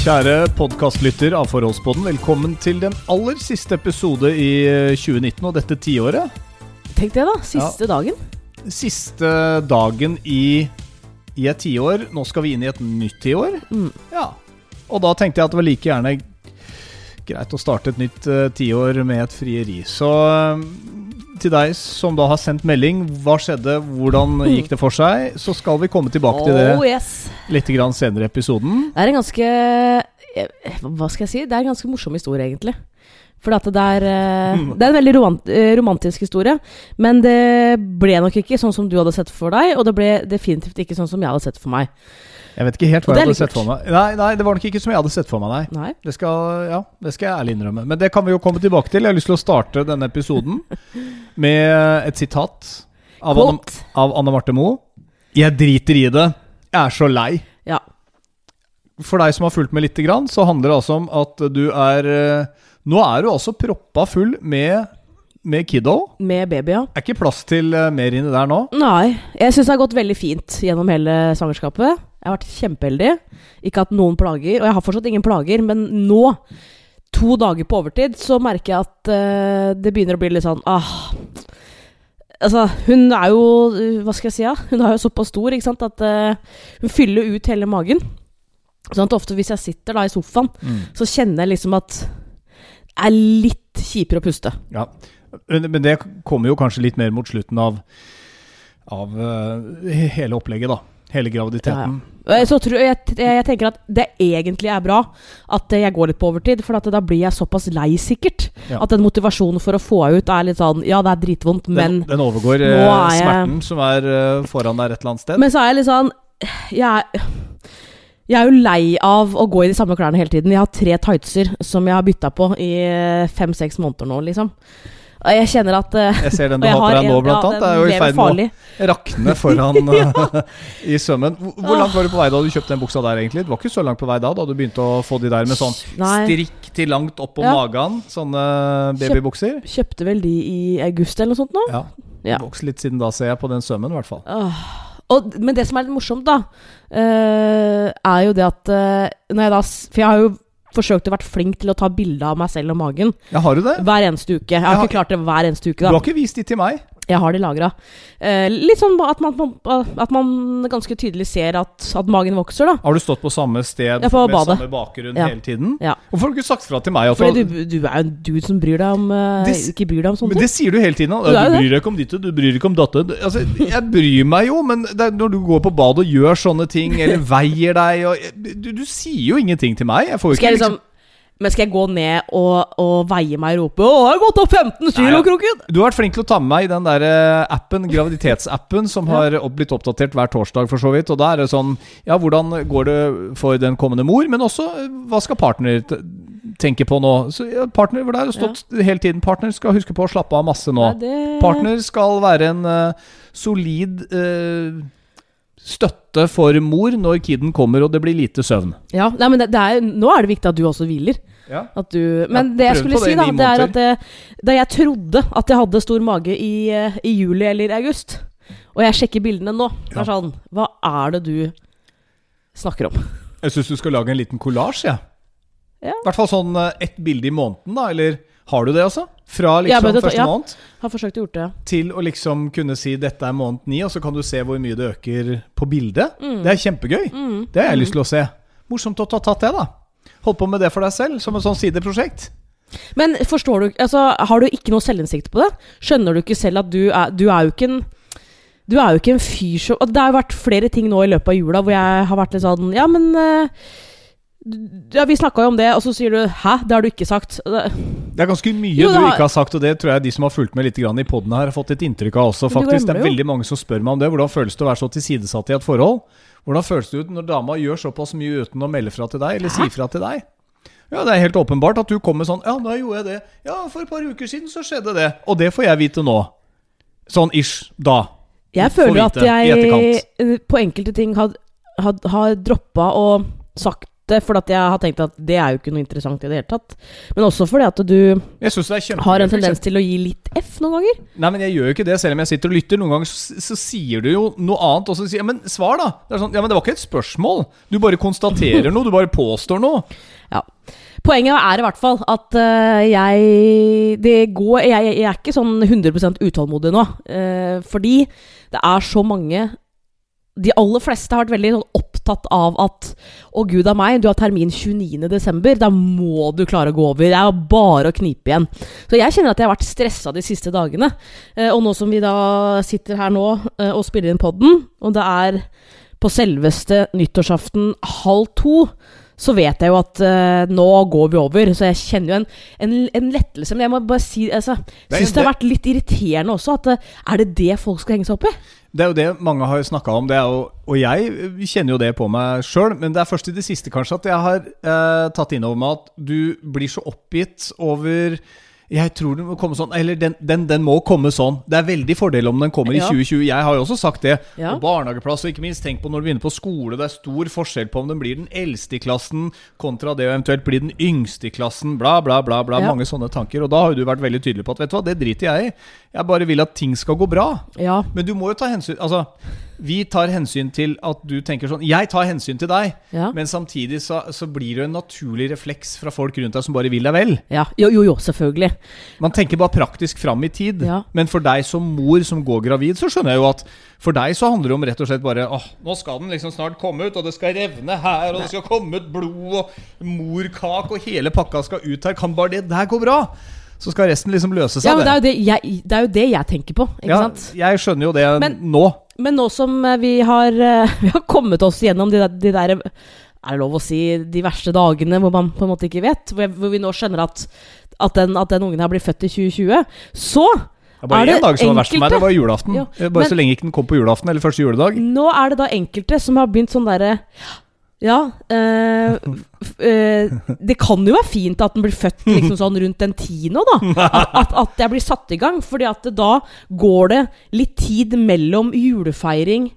Kjære podkastlytter av Forholdspodden, velkommen til den aller siste episode i eh, 2019 og dette tiåret. Tenk det, da. Siste dagen. Siste dagen i, i et tiår. Nå skal vi inn i et nytt tiår. Mm. Ja. Og da tenkte jeg at det var like gjerne greit å starte et nytt uh, tiår med et frieri. Så eh, til deg som da har sendt melding, hva skjedde, hvordan gikk det for seg, så skal vi komme tilbake til det Oh, yes. litt grann senere i episoden. Det er en ganske eh, Hva skal jeg si? Det er en ganske morsom historie, egentlig. For at det, er, eh, det er en veldig eh, romantisk historie. Men det ble nok ikke sånn som du hadde sett for deg, og det ble definitivt ikke sånn som jeg hadde sett for meg. Jeg vet ikke helt hva jeg hadde sett for meg. Nei, nei, det var nok ikke som jeg hadde sett for meg, nei. Nei. Det skal, ja, det skal jeg ærlig innrømme. Men det kan vi jo komme tilbake til. Jeg har lyst til å starte denne episoden med et sitat av Anne, av Anne Marte Moe. Jeg driter i det. Jeg er så lei. Ja. For deg som har fulgt med lite grann, så handler det altså om at du er eh, Nå er du altså proppa full med, med kiddo. Med baby, ja. Er ikke plass til eh, mer inni der nå. Nei. Jeg syns det har gått veldig fint gjennom hele svangerskapet. Jeg har vært kjempeheldig. Ikke hatt noen plager. Og jeg har fortsatt ingen plager, men nå, to dager på overtid, så merker jeg at uh, det begynner å bli litt sånn ah. Altså, hun er jo uh, Hva skal jeg si? Ja? Hun er jo såpass stor ikke sant, at uh, hun fyller ut hele magen. Sånn at ofte hvis jeg sitter da i sofaen, så kjenner jeg liksom at er litt kjipere å puste. Ja, men det kommer jo kanskje litt mer mot slutten av, av eh, hele opplegget, da. Hele graviditeten. Ja, Så tror jeg, jeg, jeg tenker at det egentlig er bra at jeg går litt på overtid, for at da blir jeg såpass lei, sikkert. Ja. At den motivasjonen for å få ut er litt sånn Ja, det er dritvondt, men den, den overgår eh, er jeg- smerten som er eh, foran der et eller annet sted. Men så er jeg litt sånn Jeg er, jeg er jo lei av å gå i de samme klærne hele tiden. Jeg har tre tightser som jeg har bytta på i fem-seks måneder nå, liksom. Og jeg kjenner at uh, jeg ser den du har på deg nå, blant ja, annet. Det er jo i ferd med å rakne foran eh, i sømmen. Hvor, hvor langt var du på vei da du kjøpte den buksa der, egentlig? Du var ikke så langt på vei da, da du begynte å få de der med sånn Nei. strikk til langt opp på Ja. magen, sånne babybukser? Kjøpte vel de i august eller noe sånt nå. Ja. Ja. Vokst litt siden da, ser jeg, på den sømmen, i hvert fall. Uh, Og, men det som er litt morsomt, da, eh, er jo det at eh, når jeg da For jeg har jo forsøkt å være flink til å ta bilde av meg selv og magen Ja, har du det? hver eneste uke. Jeg har Jeg har- ikke klart det hver eneste uke, Du har ikke vist de til meg. Jeg har de lagra. litt sånn at man, at man ganske tydelig ser at, at magen vokser, da. Har du stått på samme sted med badet. samme bakgrunn Ja. hele tiden? Ja. Hvorfor har du ikke sagt fra til meg? At Fordi du, du, er jo en dude som bryr deg om eh, Det Ikke bryr deg om sånne men ting. det sier du hele tiden. Du du bryr deg ikke om ditt du bryr deg ikke om datter. Altså, jeg bryr meg jo, men når du går på badet og gjør sånne ting, eller veier deg og, du, du sier jo ingenting til meg. Jeg får jo ikke liksom Men skal jeg gå ned og, og veie meg og rope 'Å, jeg har gått opp 15 kilo, ja. kroken!' Du har vært flink til å ta med meg i den der eh, appen, graviditetsappen, som har blitt oppdatert hver torsdag, for så vidt. Og da er det sånn Ja, hvordan går det for den kommende mor? Men også eh, hva skal partner tenke på nå? Så ja, partner, hvor det har stått hele tiden Partner skal huske på å slappe av masse nå. Ja, det- Partner skal være en uh, solid uh, støtte for mor når kiden kommer og det blir lite søvn. Ja, nei, men det, det er, nå er det viktig at du også hviler. Ja. At du, men Ja, det jeg skulle det si, da, det er at det, da jeg trodde at jeg hadde stor mage i, eh, i juli eller august, og jeg sjekker bildene nå, Ja. sånn Hva er det du snakker om? Jeg syns du skal lage en liten kollasj, jeg. Ja. I hvert fall sånn eh, ett bilde i måneden, da. Eller har du det, altså? Fra liksom ja, det- første ja. måned Har forsøkt å gjort det. til å liksom kunne si dette er måned ni, og så kan du se hvor mye det øker på bildet. Det er kjempegøy. Mm. Det har jeg lyst til å se. Morsomt å ha tatt det, da. Holdt på med det for deg selv, som et sånn sideprosjekt. Men forstår du Altså, har du ikke noe selvinnsikt på det? Skjønner du ikke selv at du er Du er jo ikke en du er jo ikke en fyr som Det har jo vært flere ting nå i løpet av jula hvor jeg har vært litt sånn Ja, men eh, Ja, vi snakka jo om det, og så sier du 'hæ, det har du ikke sagt'. Det, er ganske mye Jo, det du har- ikke har sagt, og det tror jeg de som har fulgt med litt grann i poden her, har fått et inntrykk av også, faktisk. Det er veldig mange som spør meg om det. Hvordan føles det å være så tilsidesatt i et forhold? Hvordan føles det ut når dama gjør såpass mye uten å melde fra til deg, eller si fra til deg? Ja, det er helt åpenbart at du kommer sånn Ja, da gjorde jeg det. Ja, for et par uker siden så skjedde det. Og det får jeg vite nå. Sånn ish. Da. jeg føler at vite jeg eh, på enkelte ting har, har, har droppa og sagt ute, for at jeg har tenkt at det er jo ikke noe interessant i det hele tatt. Men også fordi at du det har en tendens til å gi litt F noen ganger. Nei, men jeg gjør jo ikke det, selv om jeg sitter og lytter. Noen ganger så, så sier du jo noe annet, og så sier ja, Men svar, da! Det er sånn, ja, men det var ikke et spørsmål. Du bare konstaterer noe. Du bare påstår noe. Ja. Poenget er i hvert fall at uh, jeg Det går jeg, jeg er ikke sånn 100% utålmodig nå. Uh, fordi det er så mange De aller fleste har vært veldig sånn opptatt av at Å, gud a meg, du har termin 29.12. Da må du klare å gå over. Det er bare å knipe igjen. Så jeg kjenner at jeg har vært stressa de siste dagene. Eh, og nå som vi da sitter her nå eh, og spiller inn podden, og det er på selveste nyttårsaften halv to, så vet jeg jo at uh, nå går vi over. Så jeg kjenner jo en, en, en lettelse. Men jeg må bare si altså, Jeg syns det har vært litt irriterende også. At uh, er det det folk skal henge seg opp i? Det er jo det mange har snakka om, er og jeg kjenner jo det på meg sjøl. Men det er først i det siste kanskje at jeg har eh, tatt inn over meg at du blir så oppgitt over jeg tror den må komme sånn, eller den, den, den må komme sånn. Det er veldig fordel om den kommer Ja. i 2020. Jeg har jo også sagt det. Ja. Og barnehageplass, og ikke minst tenk på når du begynner på skole. Det er stor forskjell på om den blir den eldste i klassen kontra det å eventuelt bli den yngste i klassen. Bla, bla, bla. bla Ja. Mange sånne tanker. Og da har jo du vært veldig tydelig på at vet du hva, det driter jeg i. Jeg bare vil at ting skal gå bra. Ja. Men du må jo ta hensyn Altså, vi tar hensyn til at du tenker sånn Jeg tar hensyn til deg, Ja. men samtidig så, så blir det en naturlig refleks fra folk rundt deg som bare vil deg vel. ja. Jo, jo, jo, selvfølgelig. Man tenker bare praktisk fram i tid. Ja. Men for deg som mor som går gravid, så skjønner jeg jo at for deg så handler det om rett og slett bare åh, nå skal den liksom snart komme ut, og det skal revne her, og det skal komme ut blod, og morkake, og hele pakka skal ut her. Kan bare det der gå bra? Så skal resten liksom løse seg, Ja, men det er, jo det, jeg, det er jo det jeg tenker på. Ikke Ja, sant? jeg skjønner jo det Men- nå. Men nå som eh, vi har, eh, vi har kommet oss gjennom de der, de der Er det lov å si de verste dagene hvor man på en måte ikke vet? Hvor, hvor vi nå skjønner at, at, den, at den ungen her blir født i 2020. Så Det er bare Er det én dag som var verst for meg, det var julaften. Eh, bare men- så lenge ikke den kom på julaften eller første juledag. nå er det da enkelte som har begynt sånn derre Ja, Øh, eh, det kan jo være fint at den blir født liksom sånn rundt den tiende, da. At, at, at jeg blir satt i gang. Fordi at da går det litt tid mellom julefeiring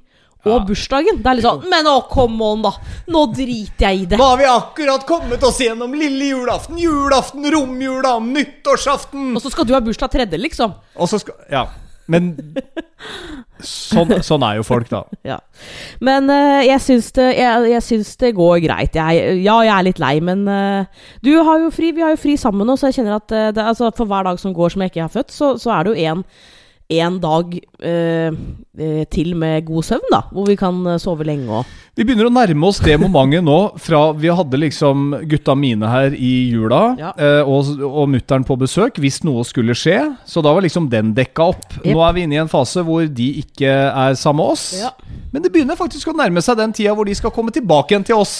og Ja. bursdagen. Det er litt sånn Men å, come on, da! Nå driter jeg i det. Nå har vi akkurat kommet oss gjennom lille julaften, julaften, romjula, nyttårsaften! Og så skal du ha bursdag tredje, liksom. Og så skal Ja. Men sånn, sånn er jo folk, da. Ja. Men uh, jeg, syns det, jeg, jeg syns det går greit. Jeg, ja, jeg er litt lei, men uh, du har jo fri, vi har jo fri sammen nå, så jeg kjenner at uh, det, altså, for hver dag som går som jeg ikke har født, så, så er det jo en en dag eh, eh, til med god søvn, da. Hvor vi kan eh, sove lenge og Vi begynner å nærme oss det momentet nå, fra vi hadde liksom gutta mine her i jula, Ja. eh, og, og mutter'n på besøk, hvis noe skulle skje. Så da var liksom den dekka opp. Yep. Nå er vi inne i en fase hvor de ikke er sammen med oss. Ja. Men det begynner faktisk å nærme seg den tida hvor de skal komme tilbake igjen til oss.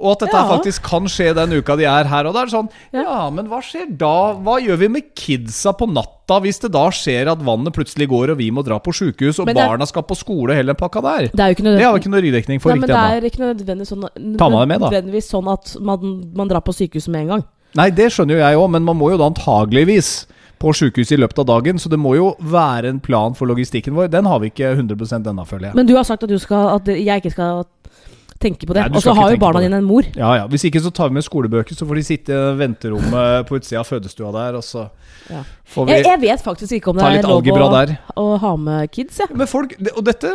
Og at dette Ja. faktisk kan skje den uka de er her. Og da er det sånn Ja. Ja, men hva skjer da? Hva gjør vi med kidsa på natta hvis det da skjer at vannet plutselig går og vi må dra på sjukehus, og er- barna skal på skole hele den pakka der? Det er jo ikke Det har vi ikke noe rydekning for Nei, men det ennå. er ikke nødvendigvis sånn, nødvendigvis sånn at man, man drar på sykehuset med en gang. Nei, det skjønner jo jeg òg, men man må jo da antageligvis på sjukehuset i løpet av dagen, så det må jo være en plan for logistikken vår. Den har vi ikke 100 ennå, føler jeg. Men du har sagt at, du skal, at jeg ikke skal tenke på det. Og så har jo barna dine en mor. Ja, ja. Hvis ikke så tar vi med skolebøker, så får de sitte i venterommet på utsida av fødestua der, og så Ja. får vi Jeg, jeg vet faktisk ikke om det er lov å, å ha med kids, jeg. Men folk, og dette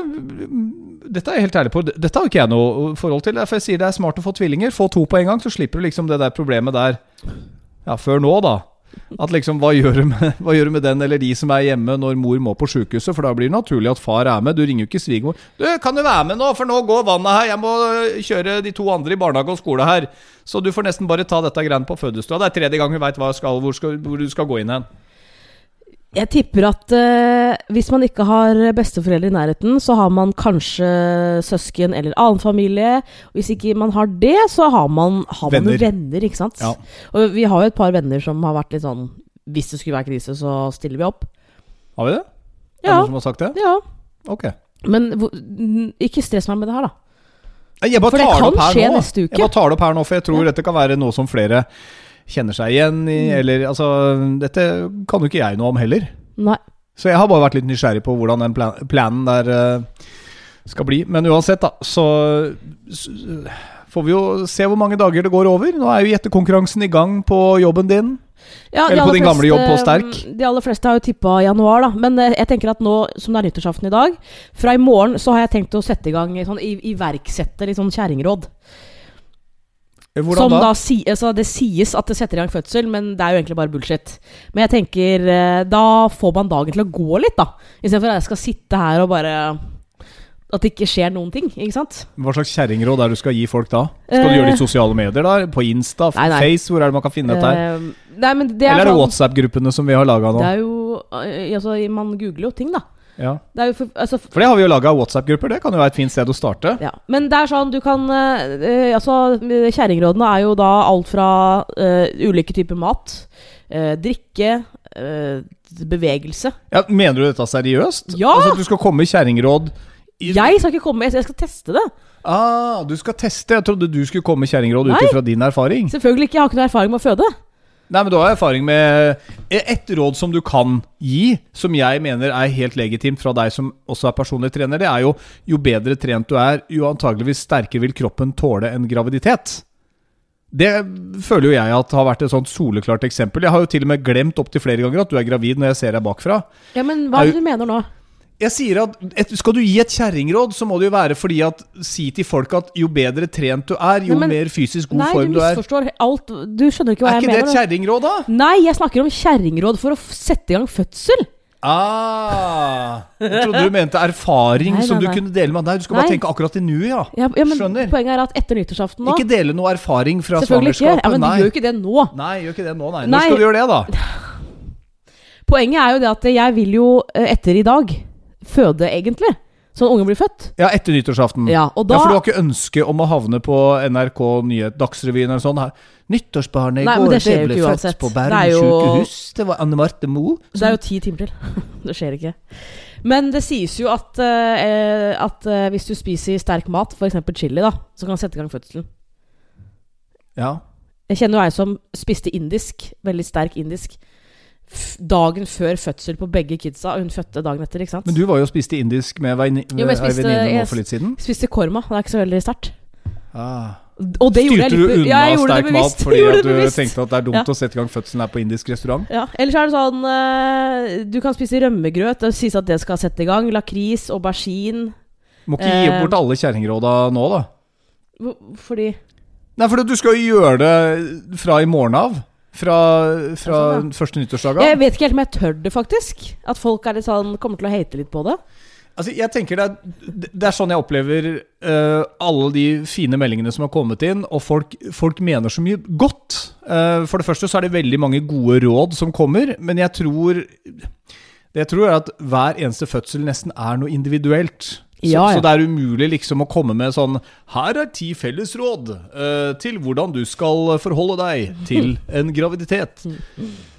Dette er jeg helt ærlig på. Dette har ikke jeg noe forhold til. Derfor jeg sier det er smart å få tvillinger. Få to på en gang, så slipper du liksom det der problemet der. Ja, før nå, da. At liksom, hva gjør, du med, hva gjør du med den eller de som er hjemme når mor må på sjukehuset? For da blir det naturlig at far er med. Du ringer jo ikke svigermor. 'Du, kan du være med nå, for nå går vannet her. Jeg må øh, kjøre de to andre i barnehage og skole her.' Så du får nesten bare ta dette greiene på fødestua. Det er tredje gang hun veit hvor, hvor du skal gå inn hen. Jeg tipper at eh, hvis man ikke har besteforeldre i nærheten, så har man kanskje søsken eller annen familie. Hvis ikke man har det, så har man, har man Venner. jo venner, ikke sant? Ja. Og vi har jo et par venner som har vært litt sånn Hvis det skulle være krise, så stiller vi opp. Har vi det? Er det Ja. noen som har sagt det? Ja. Ok. Men ikke stress meg med det her, da. Jeg bare For det tar det kan opp her skje nå. neste uke. Jeg bare tar det opp her nå, for jeg tror Ja. dette kan være noe som flere kjenner seg igjen i. Mm. Eller altså Dette kan jo ikke jeg noe om heller. Nei. Så jeg har bare vært litt nysgjerrig på hvordan den plan planen der eh, skal bli. Men uansett, da, så får vi jo se hvor mange dager det går over. Nå er jo gjettekonkurransen i gang på jobben din. Ja, Eller på din gamle jobb på Sterk. mm, De aller fleste har jo tippa januar, da. Men eh, jeg tenker at nå som det er nyttårsaften i dag, fra i morgen så har jeg tenkt å sette i gang sånn i- iverksette litt sånn kjerringråd. Hvordan Som da? da si, altså det sies at det setter i gang fødsel, men det er jo egentlig bare bullshit. Men jeg tenker eh, da får man dagen til å gå litt, da. Istedenfor at jeg skal sitte her og bare At det ikke skjer noen ting. Ikke sant? Hva slags kjerringråd er det du skal gi folk da? Skal du Eh. gjøre det i sosiale medier? da? På Insta? Nei, nei. Face? Hvor er det man kan finne dette her? Eh, nei, men det er Eller er det sånn- WhatsApp-gruppene som vi har laga nå? Det er jo Altså, man googler jo ting, da. Ja. For, altså, For det har vi jo laga WhatsApp-grupper. Det kan jo være et fint sted å starte. Ja, Men det er sånn du kan eh, Altså, kjerringrådene er jo da alt fra uh, ulike typer mat, uh, drikke, bevegelse. Ja, mener du dette seriøst? Ja! Altså at du skal komme i kjerringråd Jeg skal ikke komme, jeg skal teste det. Ah, du skal teste. Jeg trodde du skulle komme i kjerringråd ut ifra din erfaring. Selvfølgelig ikke, jeg har ikke noe erfaring med å føde. Nei, men du har erfaring med Et råd som du kan gi, som jeg mener er helt legitimt fra deg som også er personlig trener, det er jo jo bedre trent du er, jo antageligvis sterkere vil kroppen tåle en graviditet. Det føler jo jeg at har vært et sånt soleklart eksempel. Jeg har jo til og med glemt opptil flere ganger at du er gravid når jeg ser deg bakfra. Ja, Men hva er det du mener nå? Jeg sier at et, Skal du gi et kjerringråd, så må det jo være fordi at Si til folk at jo bedre trent du er, jo Nei, men- mer fysisk god Nei, form du du er. misforstår alt. Du skjønner ikke hva Er jeg ikke det et kjerringråd, da? Nei, jeg snakker om kjerringråd for å sette i gang fødsel. Ah, jeg trodde du mente erfaring Nei, som du nei. kunne dele med Nei, du skal bare tenke akkurat i nuet, ja. Ja, ja, men Skjønner. Poenget er at etter nyttårsaften nå Ikke dele noe erfaring fra Selvfølgelig ikke. svangerskapet. Ja, men du gjør jo ikke det nå. nei, gjør ikke det nå, nei. Når skal du gjøre det, da? Poenget er jo det at jeg vil jo eh, etter i dag føde, egentlig. Sånn ungen blir født. Ja, etter nyttårsaften. Ja, og da Ja, For du har ikke ønske om å havne på NRK Nyhet, Dagsrevyen eller sånn? her. Nyttårsbarnet i Nei, går det det ble født på Bærum jo- sykehus. Det var Anne Marte Moe. Det er jo ti timer til. det skjer ikke. Men det sies jo at, uh, at uh, hvis du spiser sterk mat, f.eks. chili, da, så kan det sette i gang fødselen. Ja. Jeg kjenner jo ei som spiste indisk, veldig sterk indisk, dagen før fødsel på begge kidsa. Hun fødte dagen etter, ikke sant? Men du var jo og spiste indisk med ei venninne nå for litt siden. Jeg Spiste korma. Det er ikke så veldig sterkt. Ah. Og det Styrte du unna Ja, sterk mat fordi at du tenkte at det er dumt Ja. å sette i gang fødselen her på indisk restaurant? Ja, så er det sånn eh, Du kan spise rømmegrøt. Det sies at det skal sette i gang. Lakris, aubergine. Må ikke gi Eh. bort alle kjerringråda nå, da. Fordi Nei, for du skal jo gjøre det fra i morgen av. Fra, fra sånn, første nyttårsdag Jeg vet ikke helt om jeg tør det, faktisk. At folk er litt sånn kommer til å hate litt på det. Altså, jeg tenker det er, det er sånn jeg opplever uh, alle de fine meldingene som har kommet inn, og folk, folk mener så mye godt. Uh, for det første så er det veldig mange gode råd som kommer, men jeg tror det jeg tror er at hver eneste fødsel nesten er noe individuelt. Så, Ja, ja. så det er umulig liksom å komme med sånn Her er ti fellesråd uh, til hvordan du skal forholde deg til en graviditet.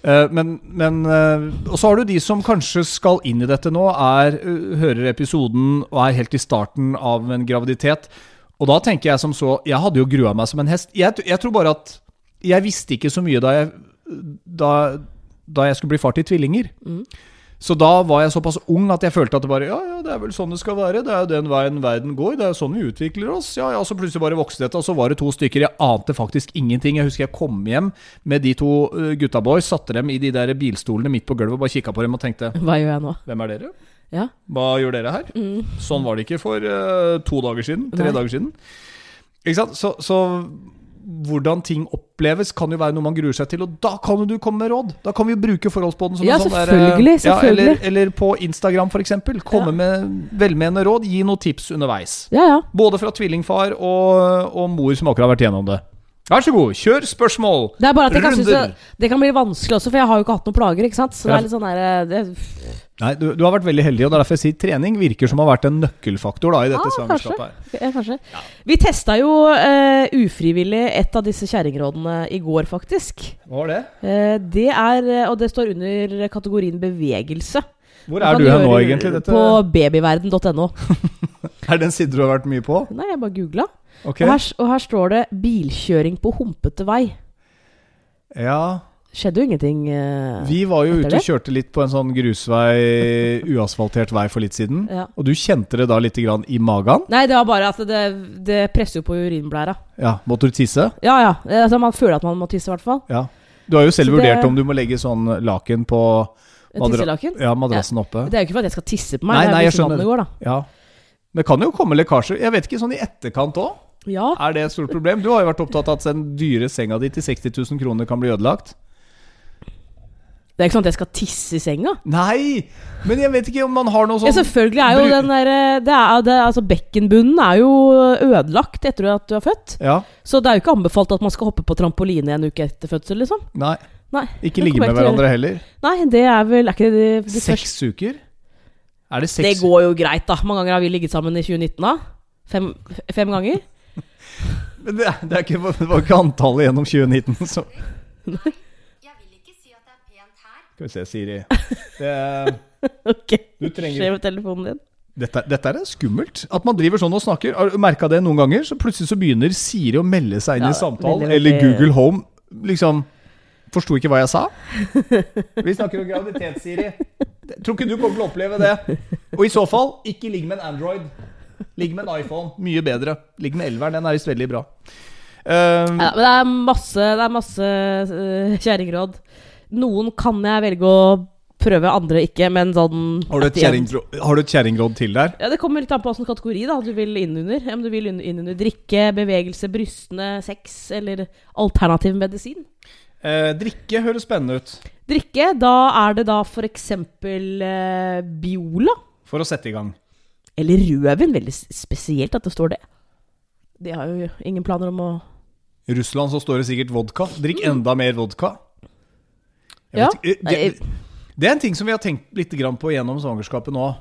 Uh, men, men uh, Og så har du de som kanskje skal inn i dette nå, er, eh, hører episoden og er helt i starten av en graviditet. Og da tenker jeg som så Jeg hadde jo grua meg som en hest. Jeg, jeg tror bare at jeg visste ikke så mye da jeg, da, da jeg skulle bli far til tvillinger. Så da var jeg såpass ung at jeg følte at det bare Ja, ja, det er vel sånn det skal være. Det er jo den veien verden går. Det er jo sånn vi utvikler oss. Ja, ja, Så plutselig bare vokste dette, og så var det to stykker. Jeg ante faktisk ingenting. Jeg husker jeg kom hjem med de to uh, gutta boys, satte dem i de der bilstolene midt på gulvet og bare kikka på dem og tenkte Hva gjør jeg nå? Hvem er dere? Ja. Hva gjør dere her? Mm. Sånn var det ikke for uh, to dager siden. Tre Nei. dager siden. Ikke sant? Så, så hvordan ting oppleves, kan jo være noe man gruer seg til. Og da kan jo du komme med råd! Da kan vi jo bruke forholdsbåten som Ja, en sånn der, selvfølgelig, Ja, eller, eller på Instagram, f.eks. Komme Ja. med velmenende råd. Gi noen tips underveis. Ja, ja. Både fra tvillingfar og, og mor som akkurat har vært gjennom det. Vær så god, kjør spørsmål! Det er bare at jeg kan synes det, det kan bli vanskelig også, for jeg har jo ikke hatt noen plager. ikke sant? Så det er litt sånn der, eh, det, Nei, du, du har vært veldig heldig, og det er derfor jeg sier trening virker som har vært en nøkkelfaktor da, i dette Ah, svangerskapet. her. ja, kanskje. Vi testa jo uh, ufrivillig et av disse kjerringrådene i går, faktisk. Hva var det? Uh, det er, og det står under kategorien bevegelse. Hvor er du hen nå, egentlig? Dette? På babyverden.no. Er det en side du har vært mye på? Nei, jeg bare googla. Ok. Og, her, og her står det 'bilkjøring på humpete vei'. Ja. skjedde jo ingenting. uh, Vi var jo ute og kjørte litt på en sånn grusvei, uasfaltert vei for litt siden. ja. Og du kjente det da litt grann i magen? Nei, det var bare at det, det presser jo på urinblæra. Ja, Måtte du tisse? Ja ja. Altså, man føler at man må tisse, i hvert fall. Ja. Du har jo selv Så det- vurdert om du må legge sånn laken på Tisselaken. ja, madrassen oppe. Det er jo ikke for at jeg skal tisse på meg, Nei, nei, jeg skjønner. det går. Ja. Det kan jo komme lekkasjer. Jeg vet ikke, sånn i etterkant òg? Ja. Er det et stort problem? Du har jo vært opptatt av at den dyre senga di til 60 000 kroner kan bli ødelagt. Det er ikke sånn at jeg skal tisse i senga. Nei! Men jeg vet ikke om man har noe Ja, sånn selvfølgelig er jo den der det er, det, Altså Bekkenbunnen er jo ødelagt etter at du er født. Ja. Så det er jo ikke anbefalt at man skal hoppe på trampoline en uke etter fødsel, liksom. Nei. Nei. Ikke ligge med hverandre heller. Nei, det er vel Er ikke det det, Seks uker? Er det Det går jo greit, da. Hvor mange ganger har vi ligget sammen i 2019, da? Fem, fem ganger? Men det, er- det, er ikke, det var ikke antallet gjennom 2019 så Jeg vil ikke si at det er pent her. Skal vi se, Siri. Det, Ok. du Skjer med telefonen din. dette, dette er skummelt. At man driver sånn og snakker. Har du merka det noen ganger? Så plutselig så begynner Siri å melde seg inn Ja, i samtalen. veldig, Eller Google Home. Liksom Forsto ikke hva jeg sa? Vi snakker om graviditet, Siri. Tror ikke du kommer til å oppleve det. Og i så fall, ikke ligg med en Android. Ligg med en iPhone. Mye bedre. Ligg med elveren. Den er visst veldig bra. Um, Ja, men det er masse, det er masse uh, kjerringråd. Noen kan jeg velge å prøve, andre ikke, men sånn har, du et kjerringråd- til der? Ja, Det kommer litt an på hvilken kategori da du vil inn under. Om du vil inn under drikke, bevegelse, brystene, sex eller alternativ medisin. Eh, drikke høres spennende ut. Drikke, da er det da eksempel eh, Biola. For å sette i gang. Eller rødvin. Veldig spesielt at det står det. De har jo ingen planer om å I Russland så står det sikkert vodka. Drikk enda mer vodka. Jeg Ja. vet det, det er en ting som vi har tenkt litt på gjennom svangerskapet nå.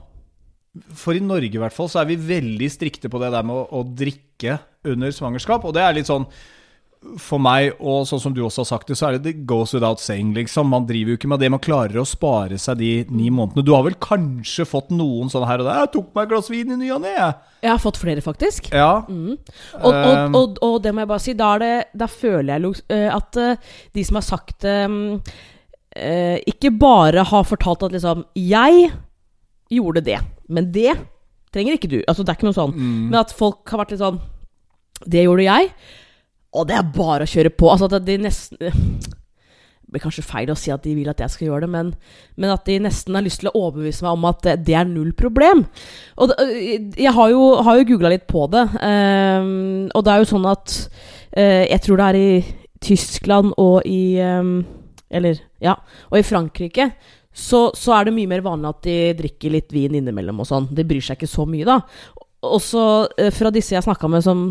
For i Norge i hvert fall så er vi veldig strikte på det der med å, å drikke under svangerskap. Og det er litt sånn for meg, og sånn som du også har sagt det, så er det det goes without saying, liksom. Man driver jo ikke med det. Man klarer å spare seg de ni månedene. Du har vel kanskje fått noen sånn her og der? 'Jeg tok meg et glass vin i ny og ne', jeg. Jeg har fått flere, faktisk. Ja. Og, og, Um, og, og det må jeg bare si, da, det, da føler jeg eh, at eh, de som har sagt det mm, eh, Ikke bare har fortalt at liksom Jeg gjorde det, men det trenger ikke du. Altså Det er ikke noe sånn. Mm. Men at folk har vært litt sånn Det gjorde jeg, og det er bare å kjøre på. Altså at de nesten Det blir kanskje feil å si at de vil at jeg skal gjøre det, men, men at de nesten har lyst til å overbevise meg om at det, er null problem. Og det, øh, jeg har jo, har jo googla litt på det, um, og det er jo sånn at uh, Jeg tror det er i Tyskland og i um, Eller, ja, og i Frankrike. Så, så er det mye mer vanlig at de drikker litt vin innimellom og sånn. De bryr seg ikke så mye, da. Også eh, fra disse jeg snakka med som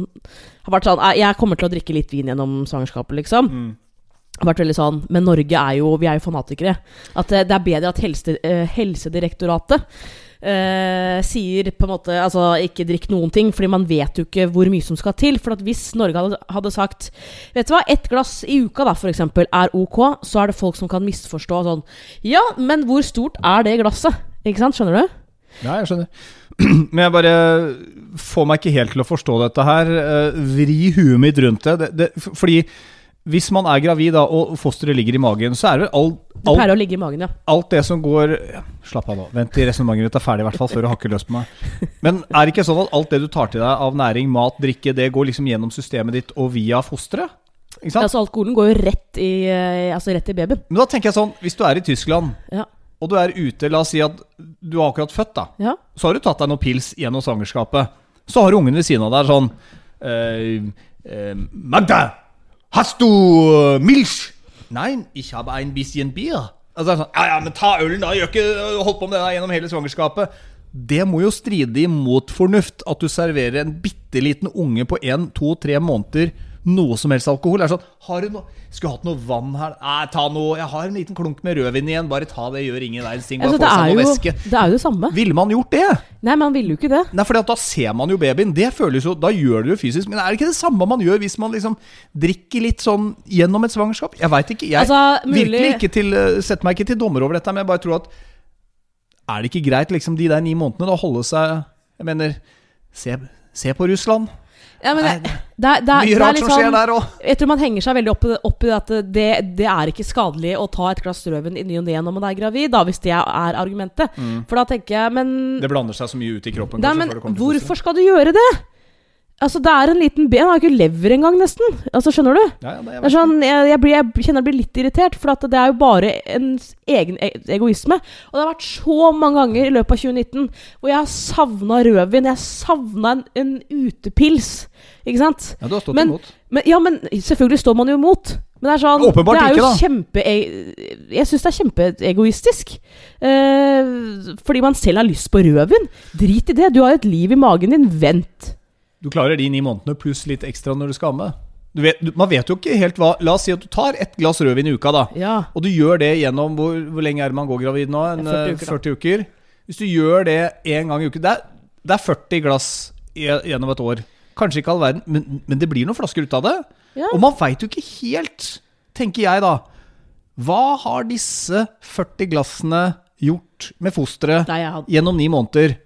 har vært sånn Jeg kommer til å drikke litt vin gjennom svangerskapet, liksom. Mm. Har vært veldig sånn Men Norge er jo Vi er jo fanatikere. At eh, det er bedre at helse, eh, Helsedirektoratet eh, sier på en måte Altså ikke drikk noen ting, fordi man vet jo ikke hvor mye som skal til. For at hvis Norge hadde, hadde sagt Vet du hva, ett glass i uka da, for eksempel, er ok, så er det folk som kan misforstå sånn Ja, men hvor stort er det glasset? Ikke sant? Skjønner du? Ja, jeg skjønner. Men jeg bare får meg ikke helt til å forstå dette her. Eh, Vri huet mitt rundt det. det, det fordi hvis man er gravid da, og fosteret ligger i magen, så er det vel alt, Det alt, pleier å ligge i magen, ja. alt det som går ja, Slapp av nå. Vent til resonnementet ditt er ferdig, i hvert fall, før du hakker løs på meg. Men er det ikke sånn at alt det du tar til deg av næring, mat, drikke, det går liksom gjennom systemet ditt og via fosteret? Ikke sant? Altså Alkoholen går jo rett i, eh, altså rett i babyen. Men da tenker jeg sånn, hvis du er i Tyskland, Ja. Og du er ute, la oss si at du har akkurat født, da. ja. Så har du tatt deg noen pils gjennom svangerskapet. Så har du ungen ved siden av deg sånn eh, eh, Magda, hast du Milch? Nein, ich habe ein bisschen Bier. Altså, er sånn, ja, ja, men ta ølen, da. Gjør ikke holdt på med det der gjennom hele svangerskapet. Det må jo stride imot fornuft at du serverer en bitte liten unge på en, to, tre måneder noe som helst alkohol. Er sånn, har du no Skulle hatt noe vann her. Nei, ta noe Jeg har en liten klunk med rødvin igjen. Bare ta det, gjør ingen verdens ting. Bare Altså, få seg noe væske. det er jo det samme. Ville man gjort det? Nei, man ville jo ikke det. Nei, fordi da ser man jo babyen. Det føles jo, Da gjør det jo fysisk. Men er det ikke det samme man gjør hvis man liksom drikker litt sånn gjennom et svangerskap? Jeg veit ikke. Jeg Altså, mulig- virkelig ikke til, eh, setter meg ikke til dommer over dette, men jeg bare tror at Er det ikke greit liksom de der ni månedene da holde seg Jeg mener, se, se på Russland. Ja, men det, det, det, Mye det er rart som skjer sånn der òg. Jeg tror man henger seg veldig opp, opp i at det, det er ikke skadelig å ta et glass røven i ny og ne når man er gravid, da, hvis det er argumentet. For da tenker jeg, men, Det blander seg så mye ut i kroppen. Da, kanskje, men hvorfor skal du gjøre det? Altså, det er en liten ben, han har ikke lever engang, nesten. Altså, skjønner du? Ja, ja, det er sånn, jeg, jeg, blir, jeg kjenner jeg blir litt irritert, for at det er jo bare en egen e egoisme. Og det har vært så mange ganger i løpet av 2019 hvor jeg har savna rødvin. Jeg har savna en, en utepils. Ikke sant? ja, du har stått Men- imot. Men, ja, men selvfølgelig står man jo imot. Men det er sånn Åpenbart Det er jo ikke, da. kjempe e- Jeg syns det er kjempeegoistisk. Eh, fordi man selv har lyst på rødvin. Drit i det. Du har et liv i magen din. Vent. Du klarer de ni månedene pluss litt ekstra når du skal amme. Du vet, man vet jo ikke helt hva La oss si at du tar ett glass rødvin i uka, da. Ja. Og du gjør det gjennom Hvor, hvor lenge er det man går gravid nå? En, er 40 eh, uker, da. 40 uker. Hvis du gjør det én gang i uken det, det er 40 glass gjennom et år. Kanskje ikke all verden, men, men det blir noen flasker ut av det. Ja. Og man veit jo ikke helt, tenker jeg da. Hva har disse 40 glassene gjort med fosteret gjennom ni måneder?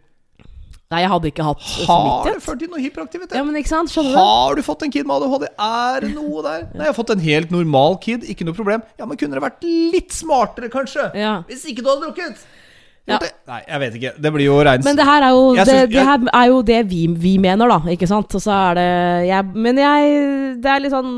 Nei, jeg hadde ikke hatt Har det ført til noe hyperaktivitet? Ja, men ikke sant? Skjønner du? Har du fått en kid med ADHD? Er det noe der? Nei, jeg har fått en helt normal kid, ikke noe problem. Ja, men kunne det vært litt smartere, kanskje? Ja. Hvis ikke du hadde drukket? Ja. Nei, jeg vet ikke. Det blir jo reins. Men det her er jo Jeg det, syns- det her er jo det vi, vi mener, da. Ikke sant? Og så er det jeg, Men jeg Det er litt sånn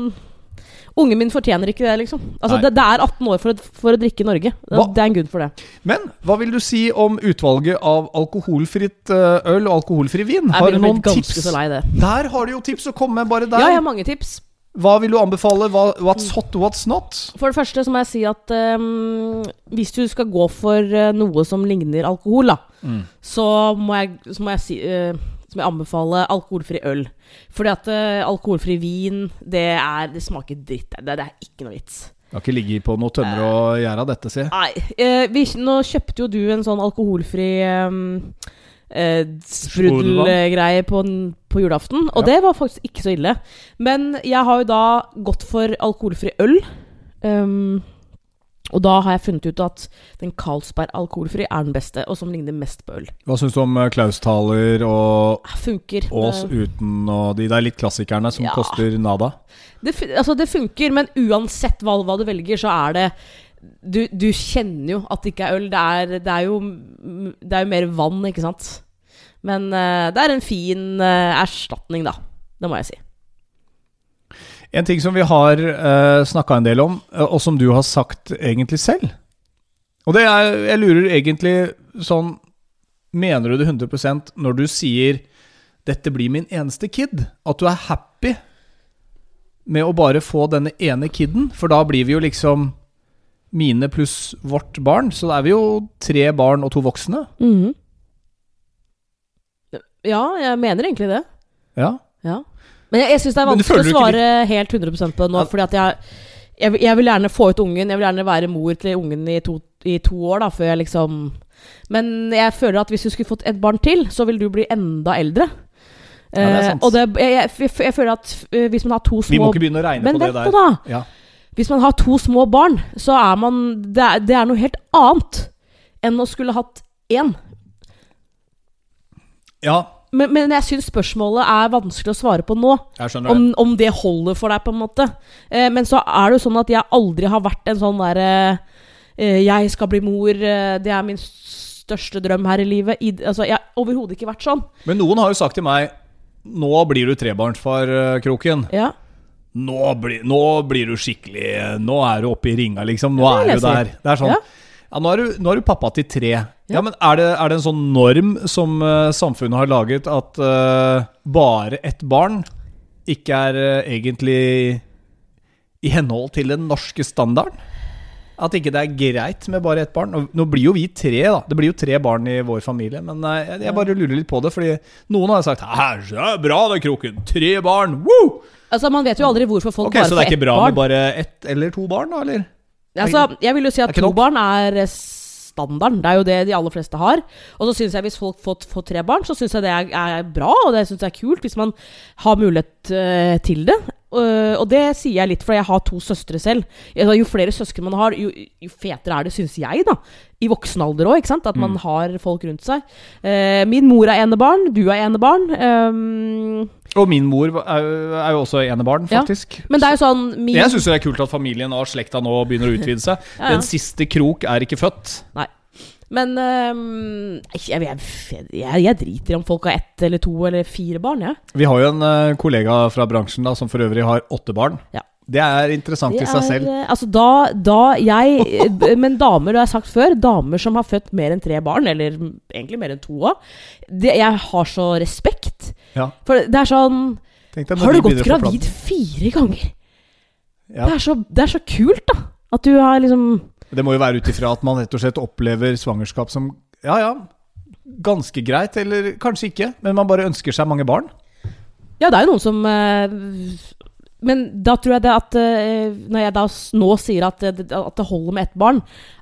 Ungen min fortjener ikke det, liksom. Altså, det, det er 18 år for å, for å drikke i Norge. Det, Hva? det er en grunn for det. Men hva vil du si om utvalget av alkoholfritt eh, øl og alkoholfri vin? Jeg Har du noen tips? så lei det. Der har du jo tips å komme med, bare der. Ja, jeg har mange tips. Hva vil du anbefale? What's hot, what's not? For det første så må jeg si at um, hvis du skal gå for eh, noe som ligner alkohol, da, Mm. så, må jeg, så må jeg si eh, så må jeg anbefaler alkoholfri øl. Fordi at uh, alkoholfri vin, det, er, det smaker dritt. Det, det er ikke noe vits. Det har ikke ligget på noe tømmer og gjerde av dette, si. Nei. Uh, vi, nå kjøpte jo du en sånn alkoholfri um, eh, sprudelgreie på, på julaften, og Ja. det var faktisk ikke så ille. Men jeg har jo da gått for alkoholfri øl. Um, og da har jeg funnet ut at den Carlsberg alkoholfri er den beste, og som ligner mest på øl. Hva syns du om eh, Klaus-taler og Funker. Ås uten og de der litt klassikerne som Ja. koster nada? det, altså det funker, men uansett hva, hva du velger, så er det du, du kjenner jo at det ikke er øl. Det er, det er, jo, det er jo mer vann, ikke sant? Men uh, det er en fin uh, erstatning, da. Det må jeg si. En ting som vi har uh, snakka en del om, eh, og som du har sagt egentlig selv Og det er Jeg lurer egentlig sånn Mener du det 100% når du sier 'Dette blir min eneste kid'? At du er happy med å bare få denne ene kiden? For da blir vi jo liksom mine pluss vårt barn. Så da er vi jo tre barn og to voksne. Mhm. Ja, jeg mener egentlig det. Ja. Ja. Men jeg, jeg syns det er vanskelig å svare ikke helt 100% på det nå, fordi at jeg, jeg, jeg vil gjerne få ut ungen. Jeg vil gjerne være mor til ungen i to, i to år, da, før jeg liksom Men jeg føler at hvis du skulle fått et barn til, så vil du bli enda eldre. Ja, det er Eh, sant. og det, jeg, jeg, føler at eh, hvis man har to små Vi må ikke begynne å regne Men på det der. da! Ja. Hvis man har to små barn, så er man Det er, det er noe helt annet enn å skulle hatt én. ja, Men, men jeg syns spørsmålet er vanskelig å svare på nå. jeg skjønner. Om, om det holder for deg, på en måte. Eh, men så er det jo sånn at jeg aldri har vært en sånn derre eh, Jeg skal bli mor, eh, det er min største drøm her i livet. I, altså, jeg har overhodet ikke vært sånn. Men noen har jo sagt til meg Nå blir du trebarnsfar, eh, Kroken. Ja. Nå, blir- nå blir du skikkelig Nå er du oppe i ringa, liksom. Nå er du der. Det er sånn. Ja. Ja, nå, er du, nå er du pappa til tre. Ja, men er det, er det en sånn norm som uh, samfunnet har laget, at uh, bare ett barn ikke er uh, egentlig i henhold til den norske standarden? At ikke det er greit med bare ett barn? Nå, blir jo vi tre, da. Det blir jo tre barn i vår familie. Men jeg, jeg bare lurer litt på det, fordi noen har sagt er bra det, Kroken! Tre barn! Woo! Altså, Man vet jo aldri hvorfor folk Ok, bare Så det er ikke bra barn. med bare ett eller to barn, da? eller? Altså, jeg vil jo si at to barn er standarden. Det er jo det de aller fleste har. Og så syns jeg hvis folk får, får tre barn, så syns jeg det er, er bra, og det syns jeg er kult hvis man har mulighet uh, til det. Uh, og det sier jeg litt fordi jeg har to søstre selv. Altså, jo flere søsken man har, jo, jo fetere er det, syns jeg, da. I voksen alder òg, ikke sant. At man har folk rundt seg. Eh, min mor er enebarn, du er enebarn. Um, Og min mor er, jo- er jo også enebarn, Ja. faktisk. men det er jo sånn min, Jeg syns det er kult at familien og slekta nå begynner å utvide seg. Ja, ja. Den siste krok er ikke født. Nei. Men um, jeg, jeg, jeg, jeg driter i om folk har ett eller to eller fire barn, Ja. Vi har jo en uh, kollega fra bransjen da, som for øvrig har åtte barn. Ja. Det er interessant i seg selv. eh, altså da, da jeg eh, Men damer, det har jeg sagt før, damer som har født mer enn tre barn, eller egentlig mer enn to òg, jeg har så respekt. Ja. For det er sånn deg Har du gått gravid fire ganger? Ja. Det, er så, det er så kult, da. At du har liksom Det må jo være ut ifra at man rett og slett opplever svangerskap som ja ja, ganske greit, eller kanskje ikke, men man bare ønsker seg mange barn. Ja, det er jo noen som eh, Men da tror jeg det at eh, Når jeg da nå sier at, at det holder med ett barn,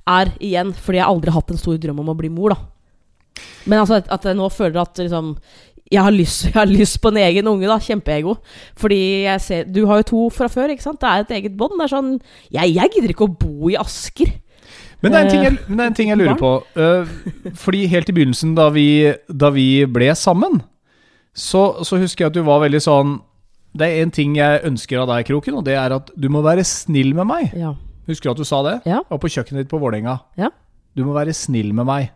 er igjen fordi jeg aldri har hatt en stor drøm om å bli mor, da. Men altså at jeg nå føler at liksom jeg har, lyst, jeg har lyst på en egen unge, da. Kjempeego. Fordi jeg ser Du har jo to fra før, ikke sant? Det er et eget bånd. Det er sånn jeg, jeg gidder ikke å bo i Asker. Men det er en ting jeg, Eh, en ting jeg lurer på. eh, fordi helt i begynnelsen, da vi, da vi ble sammen, så, så husker jeg at du var veldig sånn Det er en ting jeg ønsker av deg, Kroken, og det er at du må være snill med meg. Ja. Husker du at du sa det? Ja. Og på kjøkkenet ditt på Vålerenga. Ja. Du må være snill med meg.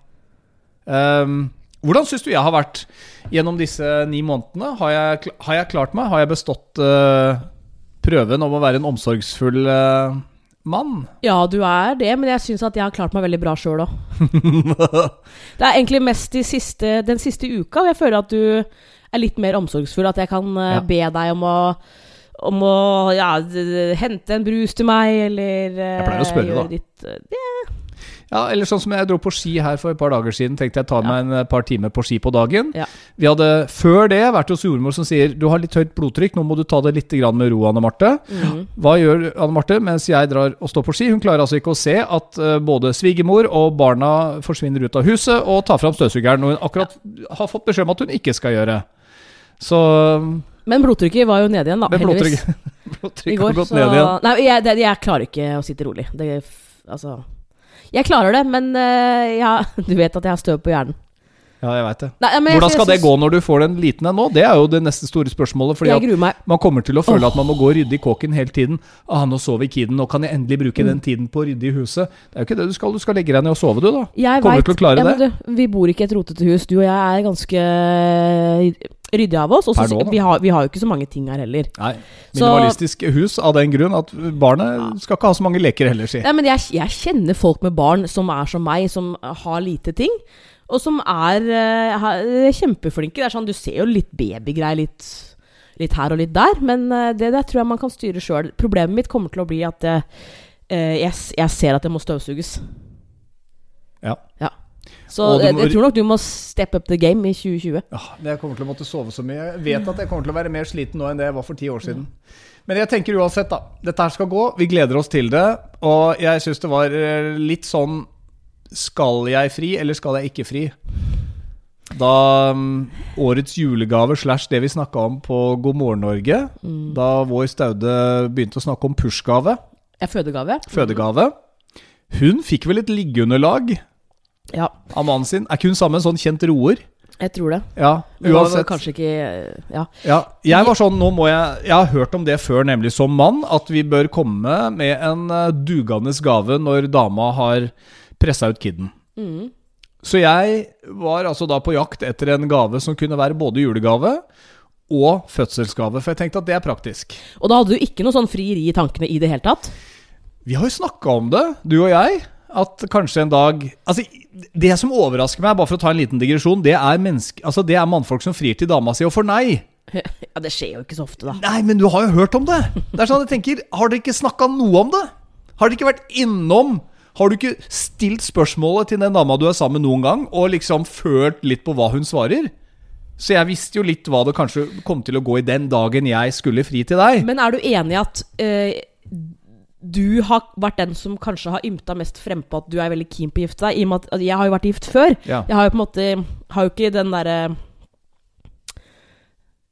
Um, hvordan syns du jeg har vært gjennom disse ni månedene? Har jeg, har jeg klart meg? Har jeg bestått uh, prøven om å være en omsorgsfull uh, mann? Ja, du er det, men jeg syns at jeg har klart meg veldig bra sjøl òg. Det er egentlig mest de siste, den siste uka og jeg føler at du er litt mer omsorgsfull. At jeg kan eh, Ja. be deg om å om å ja, hente en brus til meg, eller eh, Jeg pleier å spørre, da. Ditt, yeah. Ja, eller sånn som jeg dro på ski her for et par dager siden. Tenkte jeg tar meg en eh, par timer på ski på dagen. Ja. Vi hadde før det vært hos jordmor som sier du har litt høyt blodtrykk, nå må du ta det litt med ro, Anne Marte. Mhm. Hva gjør Anne Marte mens jeg drar og står på ski? Hun klarer altså ikke å se at både svigermor og barna forsvinner ut av huset og tar fram støvsugeren, når hun akkurat har fått beskjed om at hun ikke skal gjøre. Så Men blodtrykket var jo nede igjen, da. Men heldigvis. blodtrykket, går, har gått så- ned igjen. Nei, jeg, det, jeg klarer ikke å sitte rolig. Det, altså Jeg klarer det, men eh, ja, du vet at jeg har støv på hjernen. Ja, jeg veit det. Nei, men jeg- Hvordan skal jeg det gå når du får den liten en nå? Det er jo det neste store spørsmålet. Fordi Jeg man kommer til å føle oh. at man må gå og rydde i kåken hele tiden. Ah, nå sover kiden, nå kan jeg endelig bruke den tiden på å rydde i huset. Det er jo ikke det du skal. Du skal legge deg ned og sove, du, da. Jeg Kommer vet- du til å klare ja, det? Du, vi bor ikke i et rotete hus. Du og jeg er ganske ryddige av oss. Og så- vi, har, vi har jo ikke så mange ting her heller. Nei. Så- Minimalistisk hus av den grunn at barnet skal ikke ha så mange leker heller, si. Nei, men jeg, jeg kjenner folk med barn som er som meg, som har lite ting. Og som er eh, kjempeflinke. Det er sånn, Du ser jo litt babygreier litt, litt her og litt der, men eh, det der tror jeg man kan styre sjøl. Problemet mitt kommer til å bli at jeg, eh, jeg, jeg ser at det må støvsuges. Ja. Ja. Så må- jeg tror nok du må step up the game i 2020. Ja, men jeg kommer til å måtte sove så mye. Jeg vet at jeg kommer til å være mer sliten nå enn det jeg var for ti år siden. Men jeg tenker uansett, da. Dette her skal gå. Vi gleder oss til det. Og jeg syns det var eh, litt sånn Skal jeg fri, eller skal jeg ikke fri? Da um, årets julegave slash det vi snakka om på God morgen Norge, da vår Staude begynte å snakke om pushgave, fødegave. fødegave Hun fikk vel et liggeunderlag Ja, av mannen sin. Er ikke hun sammen med en sånn kjent roer? jeg tror det. Ja, uansett. kanskje ikke Ja. Ja, jeg var sånn, nå må jeg Jeg har hørt om det før, nemlig som mann, at vi bør komme med en uh, dugende gave når dama har pressa ut kiden. Mm. Så jeg var altså da på jakt etter en gave som kunne være både julegave og fødselsgave, for jeg tenkte at det er praktisk. Og da hadde du ikke noe sånn frieri i tankene i det hele tatt? Vi har jo snakka om det, du og jeg, at kanskje en dag Altså, det som overrasker meg, bare for å ta en liten digresjon, det er, menneske, altså, det er mannfolk som frir til dama si og får nei. Ja, det skjer jo ikke så ofte, da. Nei, men du har jo hørt om det! Det er sånn jeg tenker, Har dere ikke snakka noe om det? Har dere ikke vært innom Har du ikke stilt spørsmålet til den dama du er sammen med noen gang, og liksom følt litt på hva hun svarer? Så jeg visste jo litt hva det kanskje kom til å gå i den dagen jeg skulle fri til deg. Men er du enig i at eh, du har vært den som kanskje har ymta mest frempå at du er veldig keen på å gifte deg? I og med at altså, jeg har jo vært gift før. Ja. Jeg har jo på en måte Har jo ikke den derre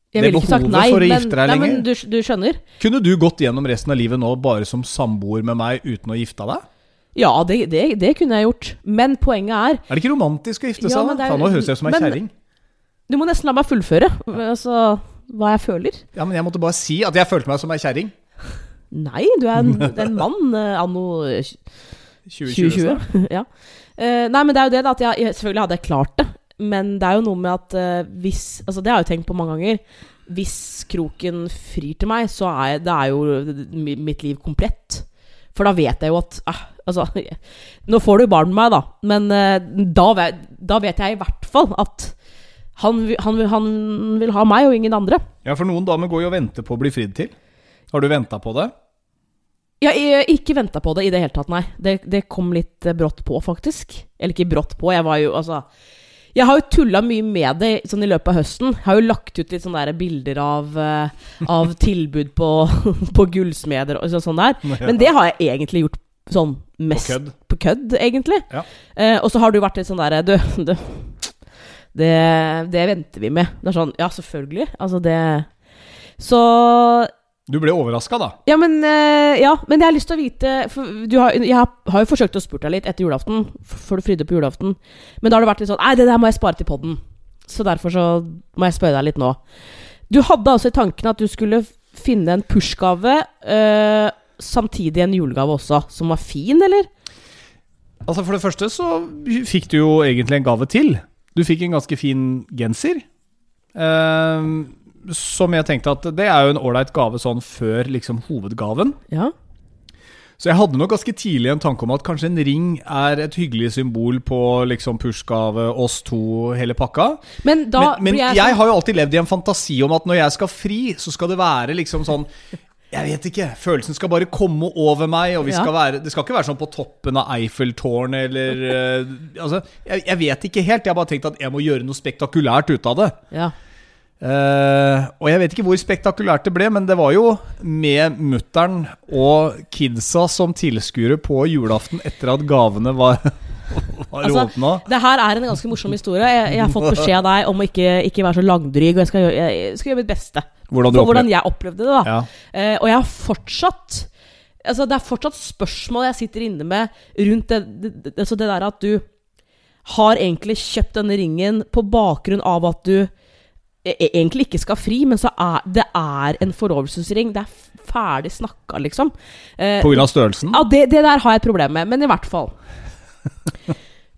Jeg ville ikke sagt nei, for å men, gifte deg nei, men du, du skjønner? Kunne du gått gjennom resten av livet nå bare som samboer med meg uten å gifte deg? Ja, det, det, det kunne jeg gjort. Men poenget er Er det ikke romantisk å gifte seg? Ja, da? er- Faen, nå høres jeg ut som ei kjerring. Du må nesten la meg fullføre altså, hva jeg føler. Ja, men jeg måtte bare si at jeg følte meg som ei kjerring. Nei, du er en, er en mann eh, anno 2020. 2020. ja. Eh, nei, men det er jo det, da. At jeg, selvfølgelig hadde jeg klart det. Men det er jo noe med at eh, hvis Altså, det har jeg jo tenkt på mange ganger. Hvis kroken frir til meg, så er jeg- det er jo mitt liv komplett. For da vet jeg jo at eh, Altså, nå får du barn med meg, da. Men da, vet, da vet jeg i hvert fall at han, han, han vil ha meg og ingen andre. Ja, for noen damer går jo og venter på å bli fridd til. Har du venta på det? Jeg har ikke venta på det i det hele tatt, nei. Det, det kom litt eh, brått på, faktisk. Eller ikke brått på, jeg var jo altså Jeg har jo tulla mye med det sånn i løpet av høsten. Jeg har jo lagt ut litt sånne der bilder av, eh, av tilbud på, på gullsmeder og sånn der. Men det har jeg egentlig gjort sånn mest kødd. på kødd, egentlig. Ja. Eh, og så har du vært litt sånn derre Du, du det, det venter vi med. Det er sånn Ja, selvfølgelig. Altså, det Så Du ble overraska, da. ja, men, eh, ja, men jeg har lyst til å vite har, Jeg har, jo forsøkt å spurt deg litt etter julaften, før du frydde på julaften. Men da har det vært litt sånn Nei, det der må jeg spare til podden. Så derfor så må jeg spørre deg litt nå. Du hadde altså i tanken at du skulle finne en push-gave, eh, samtidig en julegave også, som var fin, eller? Altså For det første så fikk du jo egentlig en gave til. Du fikk en ganske fin genser. Eh, som jeg tenkte at det er jo en ålreit gave sånn før liksom hovedgaven. Ja. Så jeg hadde nok ganske tidlig en tanke om at kanskje en ring er et hyggelig symbol på liksom pushgave, oss to, hele pakka. Men da men men jeg, jeg, sånn har jo alltid levd i en fantasi om at når jeg skal fri, så skal det være liksom sånn jeg vet ikke. Følelsen skal bare komme over meg. Og vi Ja. skal være, det skal ikke være sånn på toppen av Eiffeltårnet eller uh, Altså, jeg, jeg vet ikke helt. Jeg har bare tenkt at jeg må gjøre noe spektakulært ut av det. Ja. Eh, og jeg vet ikke hvor spektakulært det ble, men det var jo med mutter'n og kidsa som tilskuere på julaften etter at gavene var, var Altså, åpna. Det her er en ganske morsom historie. Jeg, jeg har fått beskjed av deg om å ikke, ikke være så langdryg, og jeg skal, gjøre, jeg skal gjøre mitt beste. Hvordan For hvordan jeg opplevde det, da. Ja. Uh, og jeg har fortsatt Altså Det er fortsatt spørsmål jeg sitter inne med rundt det, det, det, altså det der at du har egentlig kjøpt denne ringen på bakgrunn av at du egentlig ikke skal fri, men så er det er en forlovelsesring. Det er ferdig snakka, liksom. Eh, På grunn av størrelsen? ja, det, det der har jeg et problem med, men i hvert fall.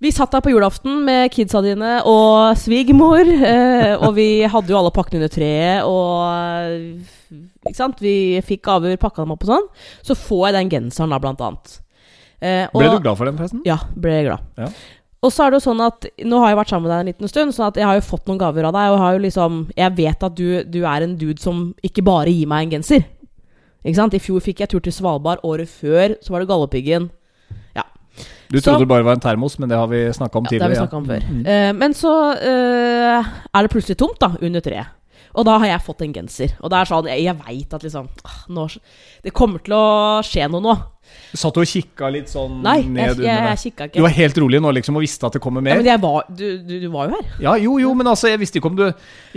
Vi satt der på julaften med kidsa dine og svigermor, eh, og vi hadde jo alle pakkene under treet, og Ikke sant? Vi fikk gaver, pakka dem opp og sånn. Så får jeg den genseren, da, blant annet. Eh, og, Ble du glad for den, forresten? Ja, ble jeg glad. Ja. Og så er det jo sånn at Nå har jeg vært sammen med deg en liten stund, sånn at jeg har jo fått noen gaver av deg. Og har jo liksom Jeg vet at du, du er en dude som ikke bare gir meg en genser. Ikke sant? I fjor fikk jeg tur til Svalbard. Året før så var det Galdhøpiggen. Ja. Du Så- trodde det bare var en termos, men det har vi snakka om Ja, det har vi tidligere. snakka om før. Uh, men så uh, er det plutselig tomt da, under treet. Og da har jeg fått en genser. Og det er sånn, jeg, jeg veit at liksom ah, nå, Det kommer til å skje noe nå. Du satt og kikka litt sånn Nei, ned jeg, jeg, under jeg deg. kikka Du var helt rolig nå liksom og visste at det kommer Ja, mer? men jeg var, du, du, du var jo her. Ja, jo, jo, men altså, jeg visste ikke om du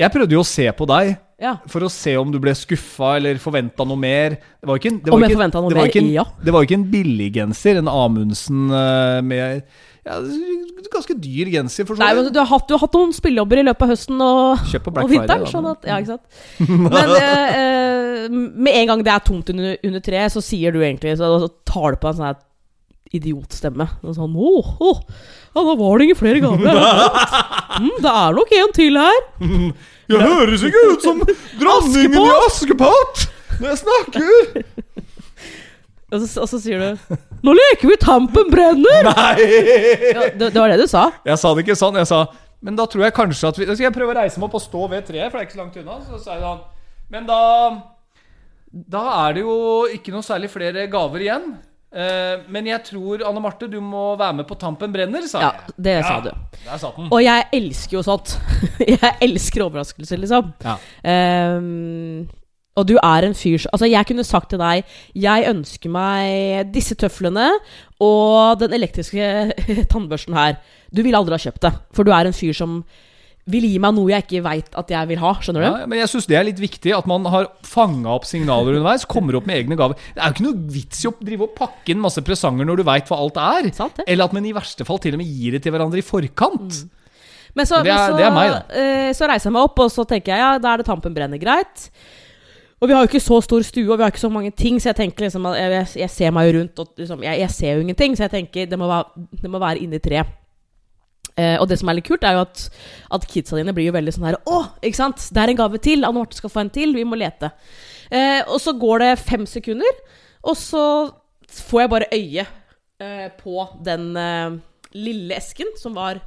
Jeg prøvde jo å se på deg Ja. for å se om du ble skuffa eller forventa noe mer. Det var ikke, det var jeg ikke, det var mer? ikke en, Ja. Det var ikke en billig genser, en Amundsen eh, med ja, Ganske dyr genser, for sånn. Nei, men du har, hatt, du har hatt noen spillejobber i løpet av høsten og, og vinteren. Sånn at, ja, ikke sant? Men eh, eh, med en gang det er tomt under, under treet, så sier du egentlig Så, så tar du på en sånn her idiotstemme. Og Sånn åh, åh, ja, da var det ingen flere gaver. mm, det er nok en til her. Jeg høres ikke ut som dronningen i Askepott når jeg snakker! Og så, og så sier du 'Nå leker vi Tampen brenner'! Nei! Ja, det, det var det du sa. Jeg sa det ikke sånn. Jeg sa Men da tror jeg kanskje at vi Da skal jeg prøve å reise meg opp og stå ved treet, for det er ikke så langt unna. Så sier sånn Men da Da er det jo ikke noe særlig flere gaver igjen. Eh, men jeg tror, Anne Marte, du må være med på Tampen brenner, sa Ja, jeg. det sa du. Der satt den. Og jeg elsker jo sånt. jeg elsker overraskelser, liksom. Ja. Ehm, og du er en fyr som Altså, jeg kunne sagt til deg Jeg ønsker meg disse tøflene og den elektriske tannbørsten her. Du ville aldri ha kjøpt det, for du er en fyr som vil gi meg noe jeg ikke veit at jeg vil ha. Skjønner du? Ja, men jeg syns det er litt viktig at man har fanga opp signaler underveis. Kommer opp med egne gaver. Det er jo ikke noe vits i å drive og pakke inn masse presanger når du veit hva alt er. Sant det. Eller at man i verste fall til og med gir det til hverandre i forkant. Men så, Det er- men så, det er meg, da. eh, så reiser jeg meg opp, og så tenker jeg ja, da er det tampen brenner greit. Og vi har jo ikke så stor stue, og vi har ikke så mange ting, så jeg tenker liksom at jeg, jeg, ser meg jo rundt, og liksom, jeg, jeg ser jo ingenting, så jeg tenker det må være, det må være inni tre. Eh, og det som er litt kult, er jo at, at kidsa dine blir jo veldig sånn her Å, ikke sant? Det er en gave til. Anne Marte skal få en til. Vi må lete. Eh, og så går det fem sekunder, og så får jeg bare øye eh, på den eh, lille esken som var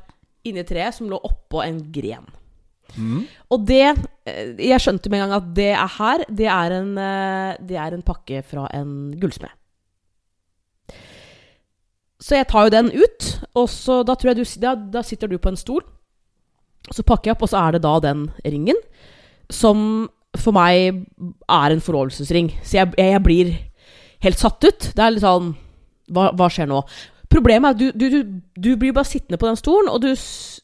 inni treet, som lå oppå en gren. Og det eh, Jeg skjønte med en gang at det er her. Det er en, eh, det er en pakke fra en gullsmed. Så jeg tar jo den ut, og så da, jeg du, da, da sitter du på en stol. Så pakker jeg opp, og så er det da den ringen, som for meg er en forlovelsesring. Så jeg, jeg blir helt satt ut. Det er litt sånn Hva, hva skjer nå? Problemet er at du, du, du, du blir bare sittende på den stolen, og du,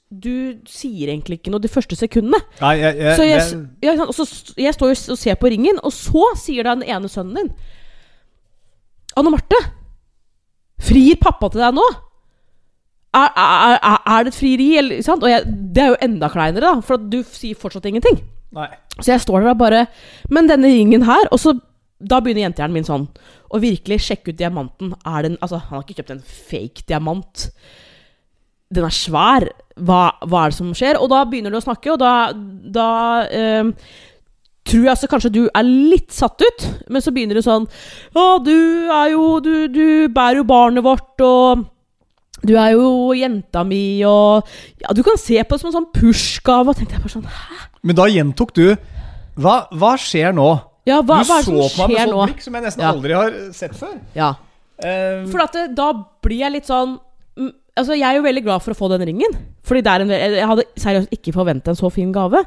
du sier egentlig ikke noe de første sekundene. Nei, jeg, jeg, Så jeg, og så, jeg står jo og ser på ringen, og så sier da den ene sønnen din Anne Marte, frir pappa til deg nå? Er, er, er, er det et frieri? Eller, sant? Og jeg, det er jo enda kleinere, da, for du sier fortsatt ingenting. Nei. Så jeg står der og bare Men denne ringen her Og så da begynner jentehjernen min sånn å virkelig sjekke ut diamanten. Den, altså, han har ikke kjøpt en fake diamant. Den er svær. Hva, hva er det som skjer? Og da begynner du å snakke, og da, da eh, tror jeg altså kanskje du er litt satt ut. Men så begynner du sånn Å, du er jo Du, du bærer jo barnet vårt, og du er jo jenta mi, og Ja, du kan se på det som en sånn push-gave. Og tenkte jeg bare sånn Hæ? Men da gjentok du hva, hva skjer nå? Ja, hva, du hva er det så på meg med sånt blikk som jeg nesten Ja. aldri har sett før. Ja. Eh, For det, da blir jeg litt sånn mm, Altså, jeg er jo veldig glad for å få den ringen. Fordi det er en, Jeg hadde seriøst ikke forventa en så fin gave.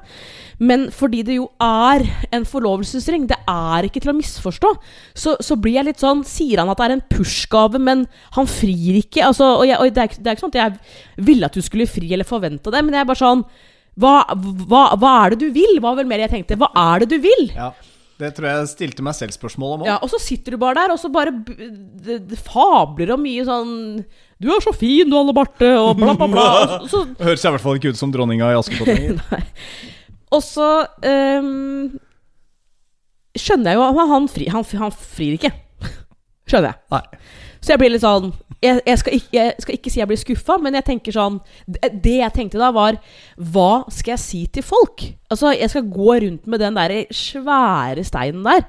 Men fordi det jo er en forlovelsesring, det er ikke til å misforstå, så, så blir jeg litt sånn Sier han at det er en push-gave, men han frir ikke? Altså, og jeg, og det, er, det er ikke sånn at jeg ville at du skulle fri eller forventa det, men jeg er bare sånn hva, hva, hva er det du vil? Var vel mer jeg tenkte. Hva er det du vil? ja, det tror jeg stilte meg selv spørsmål om òg. Ja, og så sitter du bare der, og så bare det, det fabler om mye sånn Du er så fin, du, Anne Barthe', og bla, bla, bla. Og så, Høres i hvert fall ikke ut som dronninga i Askepott. Og så um, skjønner jeg jo at han, fri, han, han frir ikke. Skjønner jeg. Nei. Så jeg blir litt sånn Jeg, jeg, skal, ikke, jeg skal ikke si jeg blir skuffa, men jeg tenker sånn Det jeg tenkte da, var Hva skal jeg si til folk? Altså, jeg skal gå rundt med den der svære steinen der.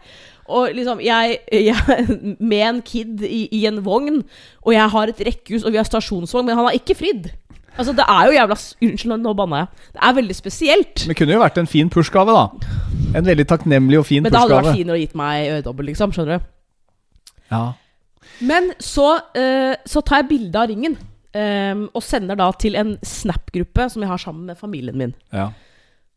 Og liksom, jeg, jeg Med en kid i, i en vogn, og jeg har et rekkehus, og vi har stasjonsvogn, men han har ikke fridd. Altså, det er jo jævla Unnskyld, nå banna jeg. Det er veldig spesielt. Men det kunne jo vært en fin push-gave, da. En veldig takknemlig og fin pushgave. Men det hadde vært finere å gitt meg øredobbel, liksom. Skjønner du? Ja. Men så, eh, så tar jeg bilde av ringen. eh, og sender da til en Snap-gruppe som jeg har sammen med familien min. ja.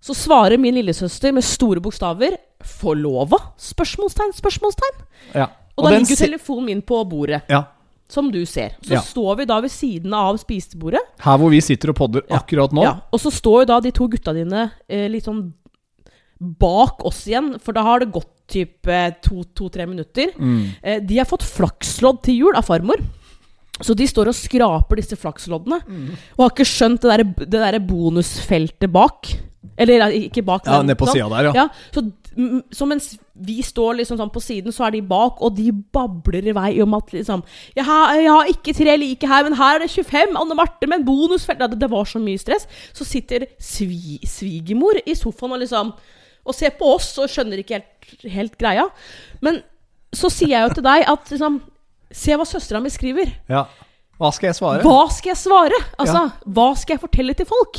Så svarer min lillesøster med store bokstaver 'Forlova?' Spørsmålstegn, spørsmålstegn. ja. Og, da den ligger jo telefonen min på bordet, ja. som du ser. Så Ja. står vi da ved siden av spisebordet. Her hvor vi sitter og podder akkurat nå. Ja, og så står jo da de to gutta dine eh, litt sånn bak oss igjen, for da har det gått typ eh, to-tre minutter. Mm. Eh, de har fått flakslodd til jul av farmor. Så de står og skraper disse flaksloddene. Mm. Og har ikke skjønt det der, der bonusfeltet bak. Eller ikke bak, Ja, ned på sånn. sida der, ja. Ja, så, så mens vi står liksom sånn på siden, så er de bak, og de babler i vei om at liksom Jeg har, jeg har ikke tre like her, men her er det 25! Anne Marte med en bonusfelt! Ja, det, det var så mye stress. Så sitter svi, svigermor i sofaen og liksom Og ser på oss og skjønner ikke helt, helt greia. Men så sier jeg jo til deg at liksom Se hva søstera mi skriver. ja. Hva skal jeg svare? Hva skal jeg svare? Altså, hva skal jeg fortelle til folk?